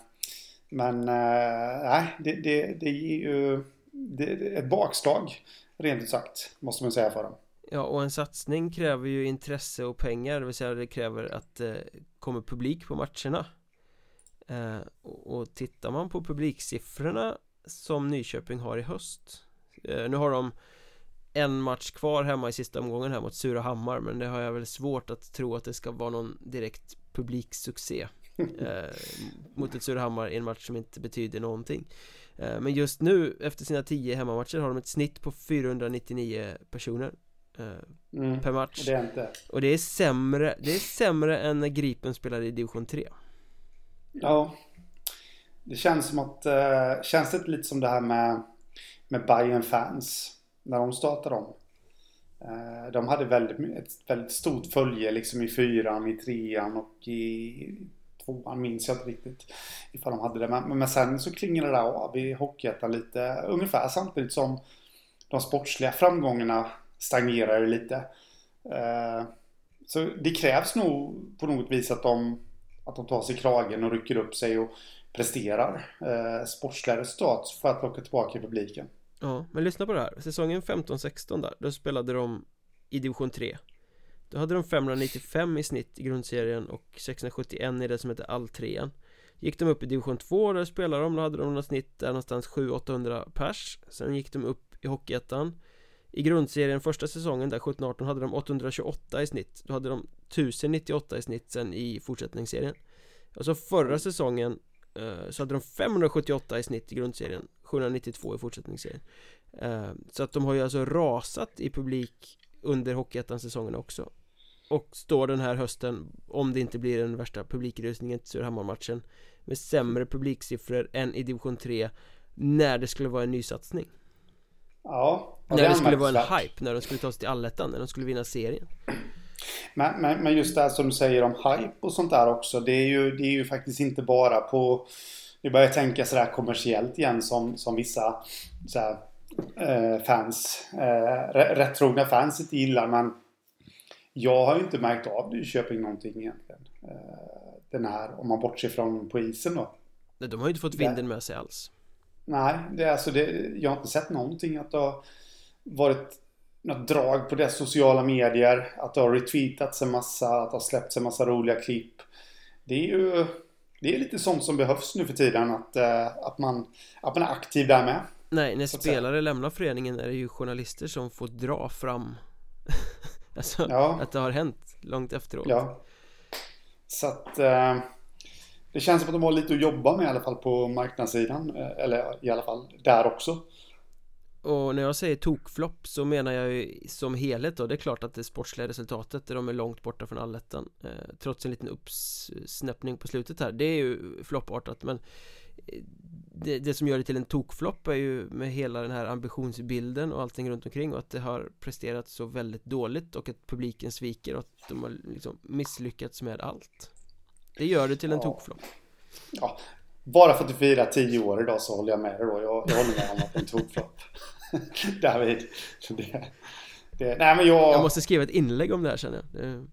men nej, nej, det, det, det ger ju det, ett bakslag rent ut sagt måste man säga för dem. Ja, och en satsning kräver ju intresse och pengar, det vill säga det kräver att det eh, kommer publik på matcherna. Eh, och, och tittar man på publiksiffrorna som Nyköping har i höst, eh, nu har de en match kvar hemma i sista omgången här mot Surahammar Men det har jag väl svårt att tro att det ska vara någon direkt publiksuccé eh, Mot ett Surahammar i en match som inte betyder någonting eh, Men just nu efter sina tio hemmamatcher har de ett snitt på 499 personer eh, mm, Per match det är inte. Och det är sämre, det är sämre än när Gripen spelade i division 3 Ja Det känns som att, eh, känns det lite som det här med Med Bayern fans när de startade om. Eh, de hade väldigt, ett väldigt stort följe liksom i fyran, i trean och i tvåan minns jag inte riktigt ifall de hade det. Men, men sen så klingade det av i Hockeyettan lite ungefär samtidigt som de sportsliga framgångarna stagnerade lite. Eh, så det krävs nog på något vis att de, att de tar sig i kragen och rycker upp sig och presterar eh, sportsliga resultat för att locka tillbaka publiken. Ja, men lyssna på det här. Säsongen 15-16 där, då spelade de i division 3. Då hade de 595 i snitt i grundserien och 671 i det som heter alltrean. Gick de upp i division 2, där spelade de, då hade de något snitt där någonstans 700-800 pers. Sen gick de upp i Hockeyettan. I grundserien första säsongen där 17-18 hade de 828 i snitt. Då hade de 1098 i snitt sen i fortsättningsserien. Och så förra säsongen eh, så hade de 578 i snitt i grundserien 792 i fortsättningsserien eh, Så att de har ju alltså rasat i publik under Hockeyettan-säsongen också och står den här hösten, om det inte blir den värsta publikrusningen till Surahammar-matchen Med sämre publiksiffror än i division 3 När det skulle vara en nysatsning Ja, När det, det skulle vara en hype, när de skulle ta sig till allettan, när de skulle vinna serien men, men, men just det här som du säger om hype och sånt där också Det är ju, det är ju faktiskt inte bara på vi börjar tänka sådär kommersiellt igen som, som vissa såhär, eh, fans, eh, rättrogna fans inte gillar. Men jag har ju inte märkt av det i Köping någonting egentligen. Eh, den här, om man bortser från på isen då. Nej, de har ju inte fått vinden med sig alls. Nej, det är alltså det, jag har inte sett någonting att det har varit något drag på deras sociala medier. Att det har retweetats en massa, att det har släppts en massa roliga klipp. Det är ju det är lite sånt som behövs nu för tiden att, eh, att, man, att man är aktiv där med. Nej, när spelare lämnar föreningen är det ju journalister som får dra fram Alltså ja. att det har hänt långt efteråt. Ja. Så att eh, det känns som att de har lite att jobba med i alla fall på marknadssidan. Eh, eller i alla fall där också. Och när jag säger tokflopp så menar jag ju som helhet då Det är klart att det sportsliga resultatet där de är långt borta från allettan eh, Trots en liten uppsnäppning på slutet här Det är ju floppartat men det, det, som gör det till en tokflopp är ju med hela den här ambitionsbilden och allting runt omkring och att det har presterat så väldigt dåligt och att publiken sviker och att de har liksom misslyckats med allt Det gör det till en ja. tokflopp Ja, bara för att du firar 10 år idag så håller jag med dig då. Jag, jag håller med om att det är en tokflopp. [LAUGHS] David. Det, det, nej men jag... Jag måste skriva ett inlägg om det här känner jag. Det...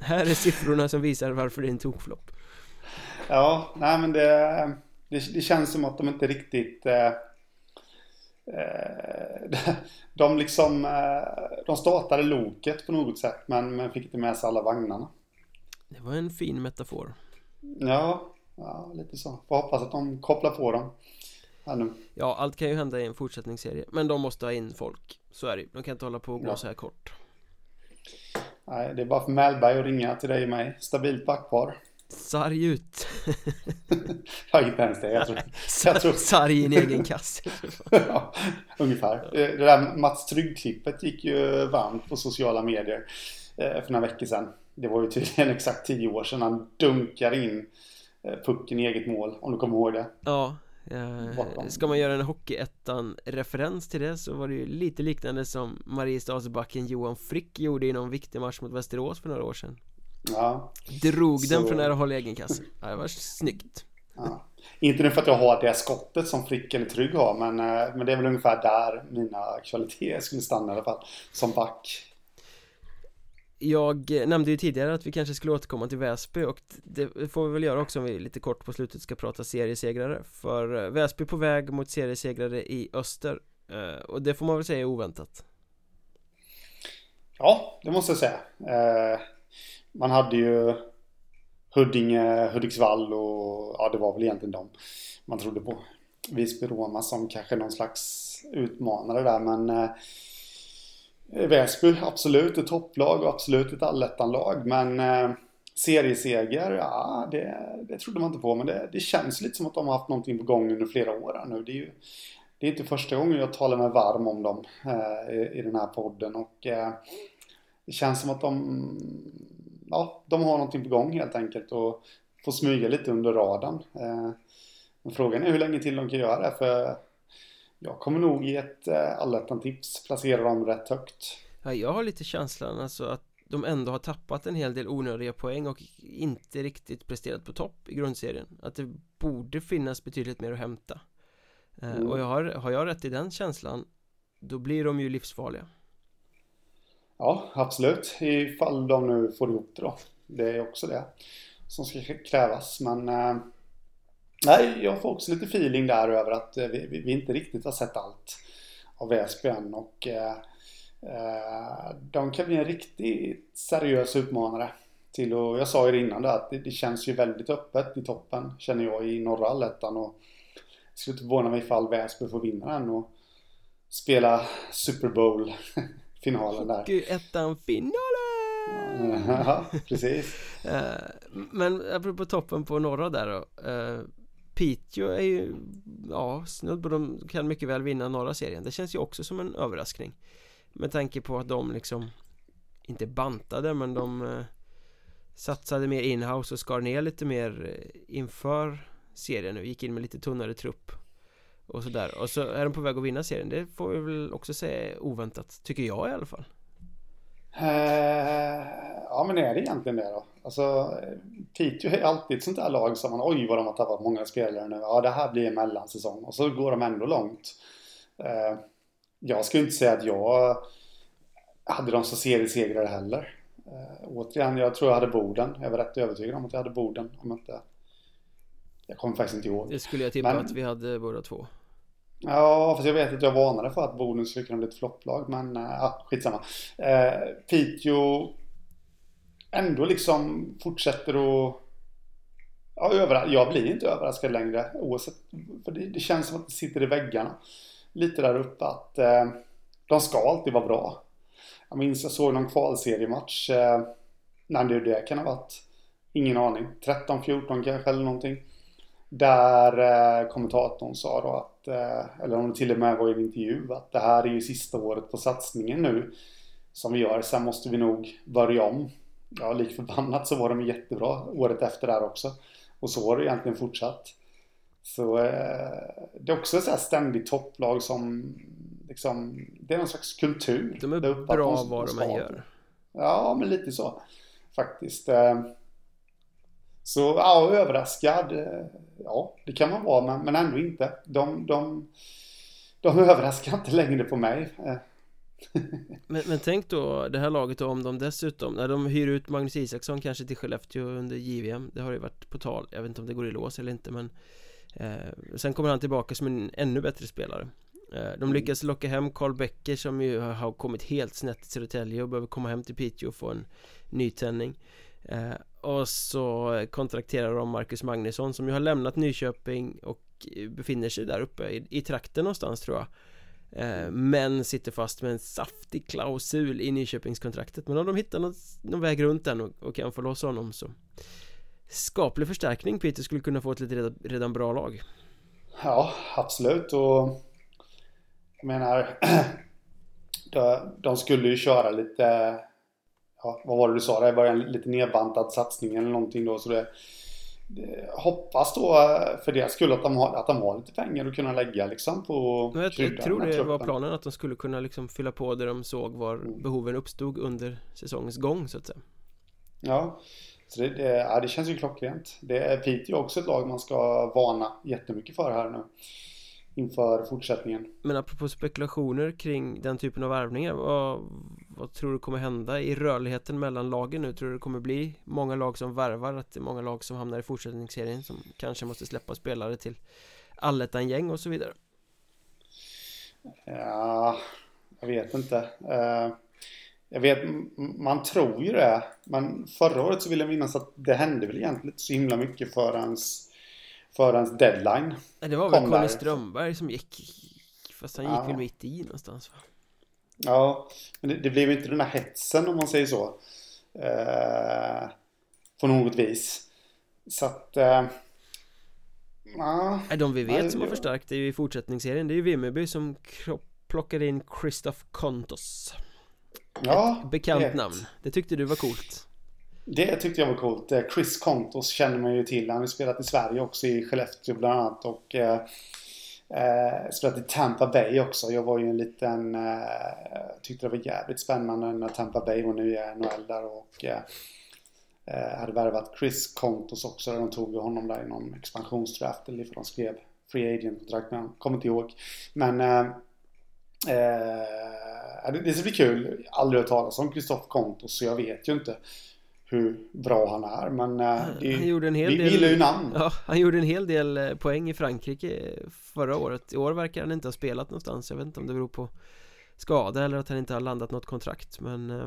[LAUGHS] här är siffrorna som visar varför det är en tokflopp. Ja, nej men det, det, det, känns som att de inte riktigt... Eh, eh, [LAUGHS] de liksom... Eh, de startade loket på något sätt men, men fick inte med sig alla vagnarna. Det var en fin metafor. Ja, ja lite så. Får hoppas att de kopplar på dem. Ja, allt kan ju hända i en fortsättningsserie Men de måste ha in folk Så är det De kan inte hålla på och gå ja. så här kort Nej, det är bara för Mellberg att ringa till dig och mig Stabilt backpar Sarg ut. [LAUGHS] Ja, inte ens det. Jag tror, jag tror... Sarg i en egen kasse. [LAUGHS] Ja, Ungefär. Det där Mats Trygg-klippet gick ju varmt på sociala medier eh, För några veckor sedan. Det var ju tydligen [LAUGHS] exakt tio år sedan han dunkade in eh, pucken i eget mål Om du kommer ihåg det. Ja Eh, ska man göra en Hockeyettan-referens till det så var det ju lite liknande som Mariestadsbacken Johan Frick gjorde i någon viktig match mot Västerås för några år sedan Ja. Drog så... den från nära håll i egen kasse. Ja, Det var snyggt. Ja. Inte nu för att jag har det skottet som Frick eller Trygg har men, eh, men det är väl ungefär där mina kvaliteter skulle stanna i alla fall Som back. Jag nämnde ju tidigare att vi kanske skulle återkomma till Väsby och det får vi väl göra också om vi lite kort på slutet ska prata seriesegrare. För eh, Väsby på väg mot seriesegrare i öster eh, Och det får man väl säga är oväntat. Ja, det måste jag säga. Eh, man hade ju Huddinge, Hudiksvall och ja, det var väl egentligen dem man trodde på Visby-Roma som kanske någon slags utmanare där men eh, Väsby absolut ett topplag och absolut ett allettanlag men eh, serieseger, ja det, det trodde man inte på men det, det, känns lite som att de har haft någonting på gång under flera år här nu. Det är ju det är inte första gången jag talar mig varm om dem eh, i, i, den här podden och eh, det känns som att de, ja, de har någonting på gång helt enkelt och får smyga lite under radarn. Eh, men frågan är hur länge till de kan göra det för jag kommer nog i ett eh, allettan-tips placera dem rätt högt. Ja, jag har lite känslan alltså att de ändå har tappat en hel del onödiga poäng och inte riktigt presterat på topp i grundserien Att det borde finnas betydligt mer att hämta eh, mm. Och jag har, har jag rätt i den känslan Då blir de ju livsfarliga Ja, absolut. Ifall de nu får ihop det då. Det är också det Som ska krävas. Men eh, Nej, jag får också lite feeling där över att eh, vi, vi, vi inte riktigt har sett allt av Väsby än och eh, Eh, de kan bli en riktigt seriös utmanare. Till och, jag sa ju det innan där att det, det, känns ju väldigt öppet i toppen känner jag i norra allettan. Och det skulle inte förvåna mig ifall Väsby får vinna den och spela Super Bowl. [LAUGHS] finalen där. ettan finalen! [LAUGHS] Ja, precis. Eh, men apropå toppen på norra där då. Eh, Piteå är ju, ja, snudd på de kan mycket väl vinna norra serien. Det känns ju också som en överraskning. Med tanke på att de liksom Inte bantade men de eh, Satsade mer inhouse och skar ner lite mer inför serien nu Gick in med lite tunnare trupp Och sådär och så är de på väg att vinna serien Det får vi väl också säga oväntat Tycker jag i alla fall uh, Ja men är det egentligen det då? Alltså Piteå är alltid ett sånt där lag som man Oj vad de har tappat många spelare nu Ja det här blir en mellansäsong och så går de ändå långt uh, jag skulle inte säga att jag hade dem som seriesegrare heller. Uh, återigen, jag tror jag hade Boden. Jag var rätt övertygad om att jag hade Boden. Om inte... Jag kommer faktiskt inte ihåg. Det skulle jag tippa men... att vi hade båda två. Ja, fast jag vet att jag varnade för att Boden skulle kunna bli ett flopplag. Men eh, ja, skitsamma. Uh, Piteå ändå liksom fortsätter att Ja, över... jag blir inte överraskad längre oavsett. För det, det känns som att det sitter i väggarna lite där uppe att eh, de ska alltid vara bra. Jag minns jag såg någon kvalseriematch. Eh, när det, det kan ha varit. Ingen aning. 13-14 kanske eller någonting. Där eh, kommentatorn sa då att, eh, eller det till och med var i en intervju, att det här är ju sista året på satsningen nu. Som vi gör. Sen måste vi nog börja om. Ja, lik förbannat så var de jättebra året efter där också. Och så har det egentligen fortsatt. Så eh, det är också ett så ständigt topplag som liksom, det är någon slags kultur. De är bra vad de än gör. Ja, men lite så faktiskt. Så ja, överraskad. Eh, ja, det kan man vara, men, men ändå inte. De, de, de [LAUGHS] överraskar inte längre på mig. [LAUGHS] Men, men tänk då det här laget om de dessutom När de hyr ut Magnus Isaksson kanske till Skellefteå under JVM Det har ju varit på tal Jag vet inte om det går i lås eller inte men Eh, sen kommer han tillbaka som en ännu bättre spelare eh, De mm. lyckas locka hem Karl Becker som ju har kommit helt snett i Södertälje och behöver komma hem till Piteå och få en nytändning eh, Och så kontrakterar de Marcus Magnusson som ju har lämnat Nyköping och eh, befinner sig där uppe i, i trakten någonstans tror jag. Eh, men sitter fast med en saftig klausul i Nyköpingskontraktet. Men om de hittar någon, någon väg runt den och, och kan få loss honom så skaplig förstärkning Peter skulle kunna få ett lite redan, redan bra lag. Ja, absolut. Och jag menar [CLEARS THROAT] de, skulle ju köra lite ja, vad var det du sa Det var en lite nedbantad satsning eller någonting då så det, det hoppas då för deras skull att de, har, att de har lite pengar att kunna lägga liksom på jag, jag tror det var planen att de skulle kunna liksom fylla på där de såg var mm. behoven uppstod under säsongens gång så att säga. Ja, så det, det, ja, det känns ju klockrent. Det är Piteå också ett lag man ska varna jättemycket för här nu. Inför fortsättningen. Men apropå spekulationer kring den typen av värvningar. Vad, vad tror du kommer hända i rörligheten mellan lagen nu? Tror du det kommer bli många lag som värvar? Att det är många lag som hamnar i fortsättningsserien som kanske måste släppa spelare till allettan-gäng och så vidare? Ja, jag vet inte. Uh... Jag vet, man tror ju det. Men förra året så vill jag minnas att det hände väl egentligen inte så himla mycket förrän förrän deadline. Det var väl Conny Strömberg som gick Fast han gick ja. väl mitt i någonstans va? Ja, men det, det blev inte den här hetsen om man säger så. Eh, på något vis. Så att... Eh, ja, De vi vet som har förstärkt i fortsättningsserien. Det är ju Vimmerby som plockade in Christoph Kontos. Ja Ett bekant det. namn. Det tyckte du var coolt. Det tyckte jag var coolt. Eh, Chris Kontos känner man ju till. Han har spelat i Sverige också i Skellefteå bland annat. Och eh, Eh, spelat i Tampa Bay också. Jag var ju en liten... Eh, tyckte det var jävligt spännande när Tampa Bay var nu i NHL där och eh, eh, hade värvat Chris Kontos också. De tog honom där i någon expansionsdraft eller ifall de skrev Free Agent-kontrakt med honom. Kommer inte ihåg. Men eh, eh, det, ska bli kul. Aldrig hört talas om Christoph Kontos så jag vet ju inte hur bra han är men eh, det, han gjorde en hel vi, del, gillar ju namn. Ja, Han gjorde en hel del eh, poäng i Frankrike förra året. I år verkar han inte ha spelat någonstans. Jag vet inte om det beror på skada eller att han inte har landat något kontrakt men eh,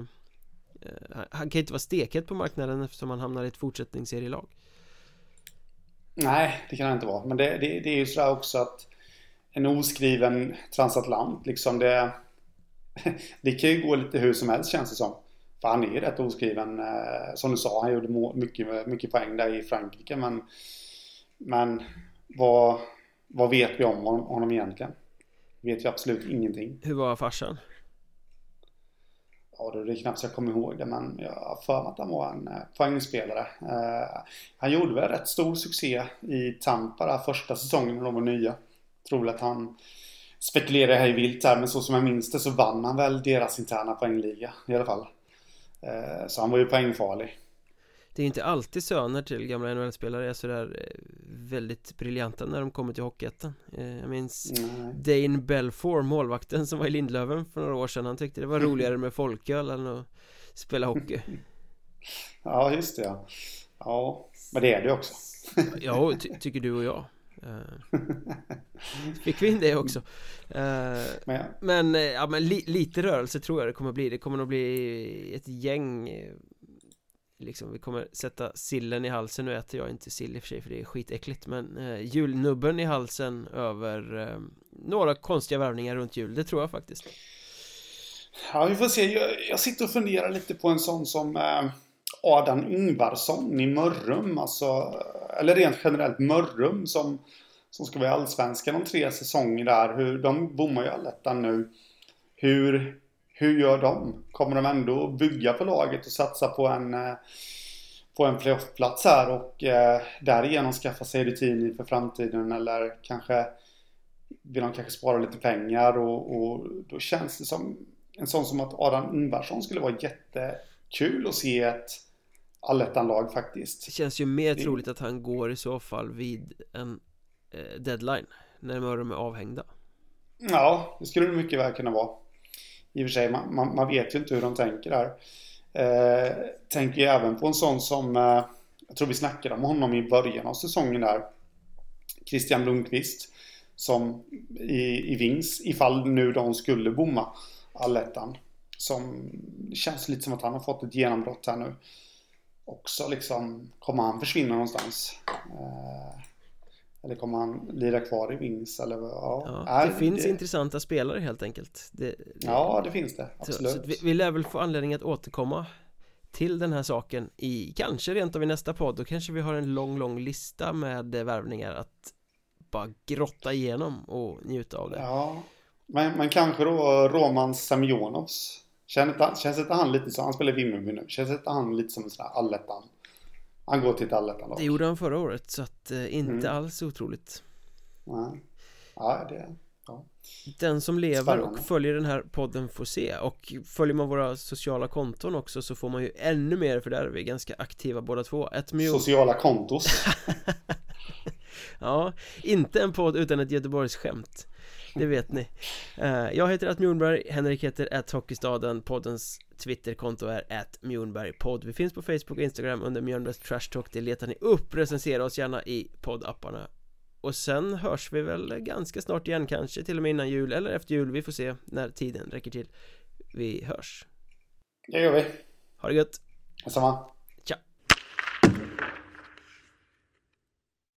eh Han kan inte vara steket på marknaden eftersom han hamnar i ett fortsättningsserielag. Nej, det kan han inte vara. Men det, det, det är ju sådär också att En oskriven transatlant liksom det [LAUGHS] Det kan ju gå lite hur som helst känns det som för han är ju rätt oskriven. Eh, som du sa, han gjorde mycket, mycket poäng där i Frankrike. Men, men vad, vad vet vi om honom egentligen? Vi vet ju absolut ingenting. Hur var farsan? Ja, det är knappt så jag kommer ihåg det, men jag har för mig att han var en eh, poängspelare. Eh, han gjorde väl rätt stor succé i Tampa där första säsongen när de var nya. Jag tror att han spekulerar hej vilt här, men så som jag minns det så vann han väl deras interna poängliga i alla fall. Eh, så han var ju poängfarlig. Det är inte alltid söner till gamla NHL-spelare är sådär eh, väldigt briljanta när de kommer till Hockeyettan. Eh, Jag minns Nej. Dane Belfour, målvakten som var i Lindlöven för några år sedan. Han tyckte det var roligare med folköl än att spela hockey. [LAUGHS] Ja, just det ja. Ja, men det är det också. Ja, ty tycker du och jag [LAUGHS] fick vi in det också. Uh, Men, uh, ja, men li lite rörelse tror jag det kommer bli. Det kommer nog bli ett gäng Liksom vi kommer sätta sillen i halsen. Nu äter jag inte sill i och för sig för det är skitäckligt Men uh, julnubben i halsen över Några konstiga värvningar runt jul. Det tror jag faktiskt. Ja vi får se. Jag, jag sitter och funderar lite på en sån som Adam Ingvarsson i Mörrum alltså Eller rent generellt Mörrum som Som ska vara i Allsvenskan om tre säsonger där. Hur, De bommar ju allettan nu. Hur Hur gör de? Kommer de ändå bygga på laget och satsa på en eh, På en playoffplats här och eh, därigenom skaffa sig rutin inför framtiden? Eller kanske Vill de kanske spara lite pengar och, och då känns det som En sån som att Adam Ingvarsson skulle vara jättekul att se ett allettan-lag faktiskt. Det känns ju mer troligt att han går i så fall vid en eh, deadline När Mörrum är avhängda. Ja, det skulle det mycket väl kunna vara. I och för sig, man, man, man vet ju inte hur de tänker där eh, Tänker ju även på en sån som eh, Jag tror vi snackade om honom i början av säsongen där. Christian Lundqvist Som i, i Vings, ifall nu de skulle bomma allettan. Som känns lite som att han har fått ett genombrott här nu också liksom, kommer han försvinna någonstans? Eh, eller kommer han lira kvar i Wings eller ja, ja Det finns det... intressanta spelare helt enkelt. Det... Ja det finns det, absolut så, så vi, vi lär väl få anledning att återkomma till den här saken i kanske rent av i nästa podd. Då kanske vi har en lång lång lista med värvningar att bara grotta igenom och njuta av det. Ja. Men, men kanske då Roman Semjonovs Känns, känns inte han lite som, han spelar Vimmerby nu, känns inte han lite som en sån här allettan? Han går till ett allettan Det gjorde han förra året så att eh, inte mm. alls otroligt Nej, ja det ja. Den som lever Spännande. och följer den här podden får se och följer man våra sociala konton också så får man ju ännu mer för där är vi ganska aktiva båda två ett miljon... Sociala kontos [LAUGHS] Ja, inte en podd utan ett Göteborgs skämt det vet ni. Uh, Jag heter att Mjornberg, Henrik heter att Hockeystaden Poddens Twitterkonto är att Mjornbergpodd Vi finns på Facebook och Instagram under Mjörnbergs Trash Talk. Det letar ni upp, recensera oss gärna i poddapparna. Och sen hörs vi väl ganska snart igen kanske till och med innan jul eller efter jul. Vi får se när tiden räcker till. Vi hörs. Det gör vi. Ha det gött. Detsamma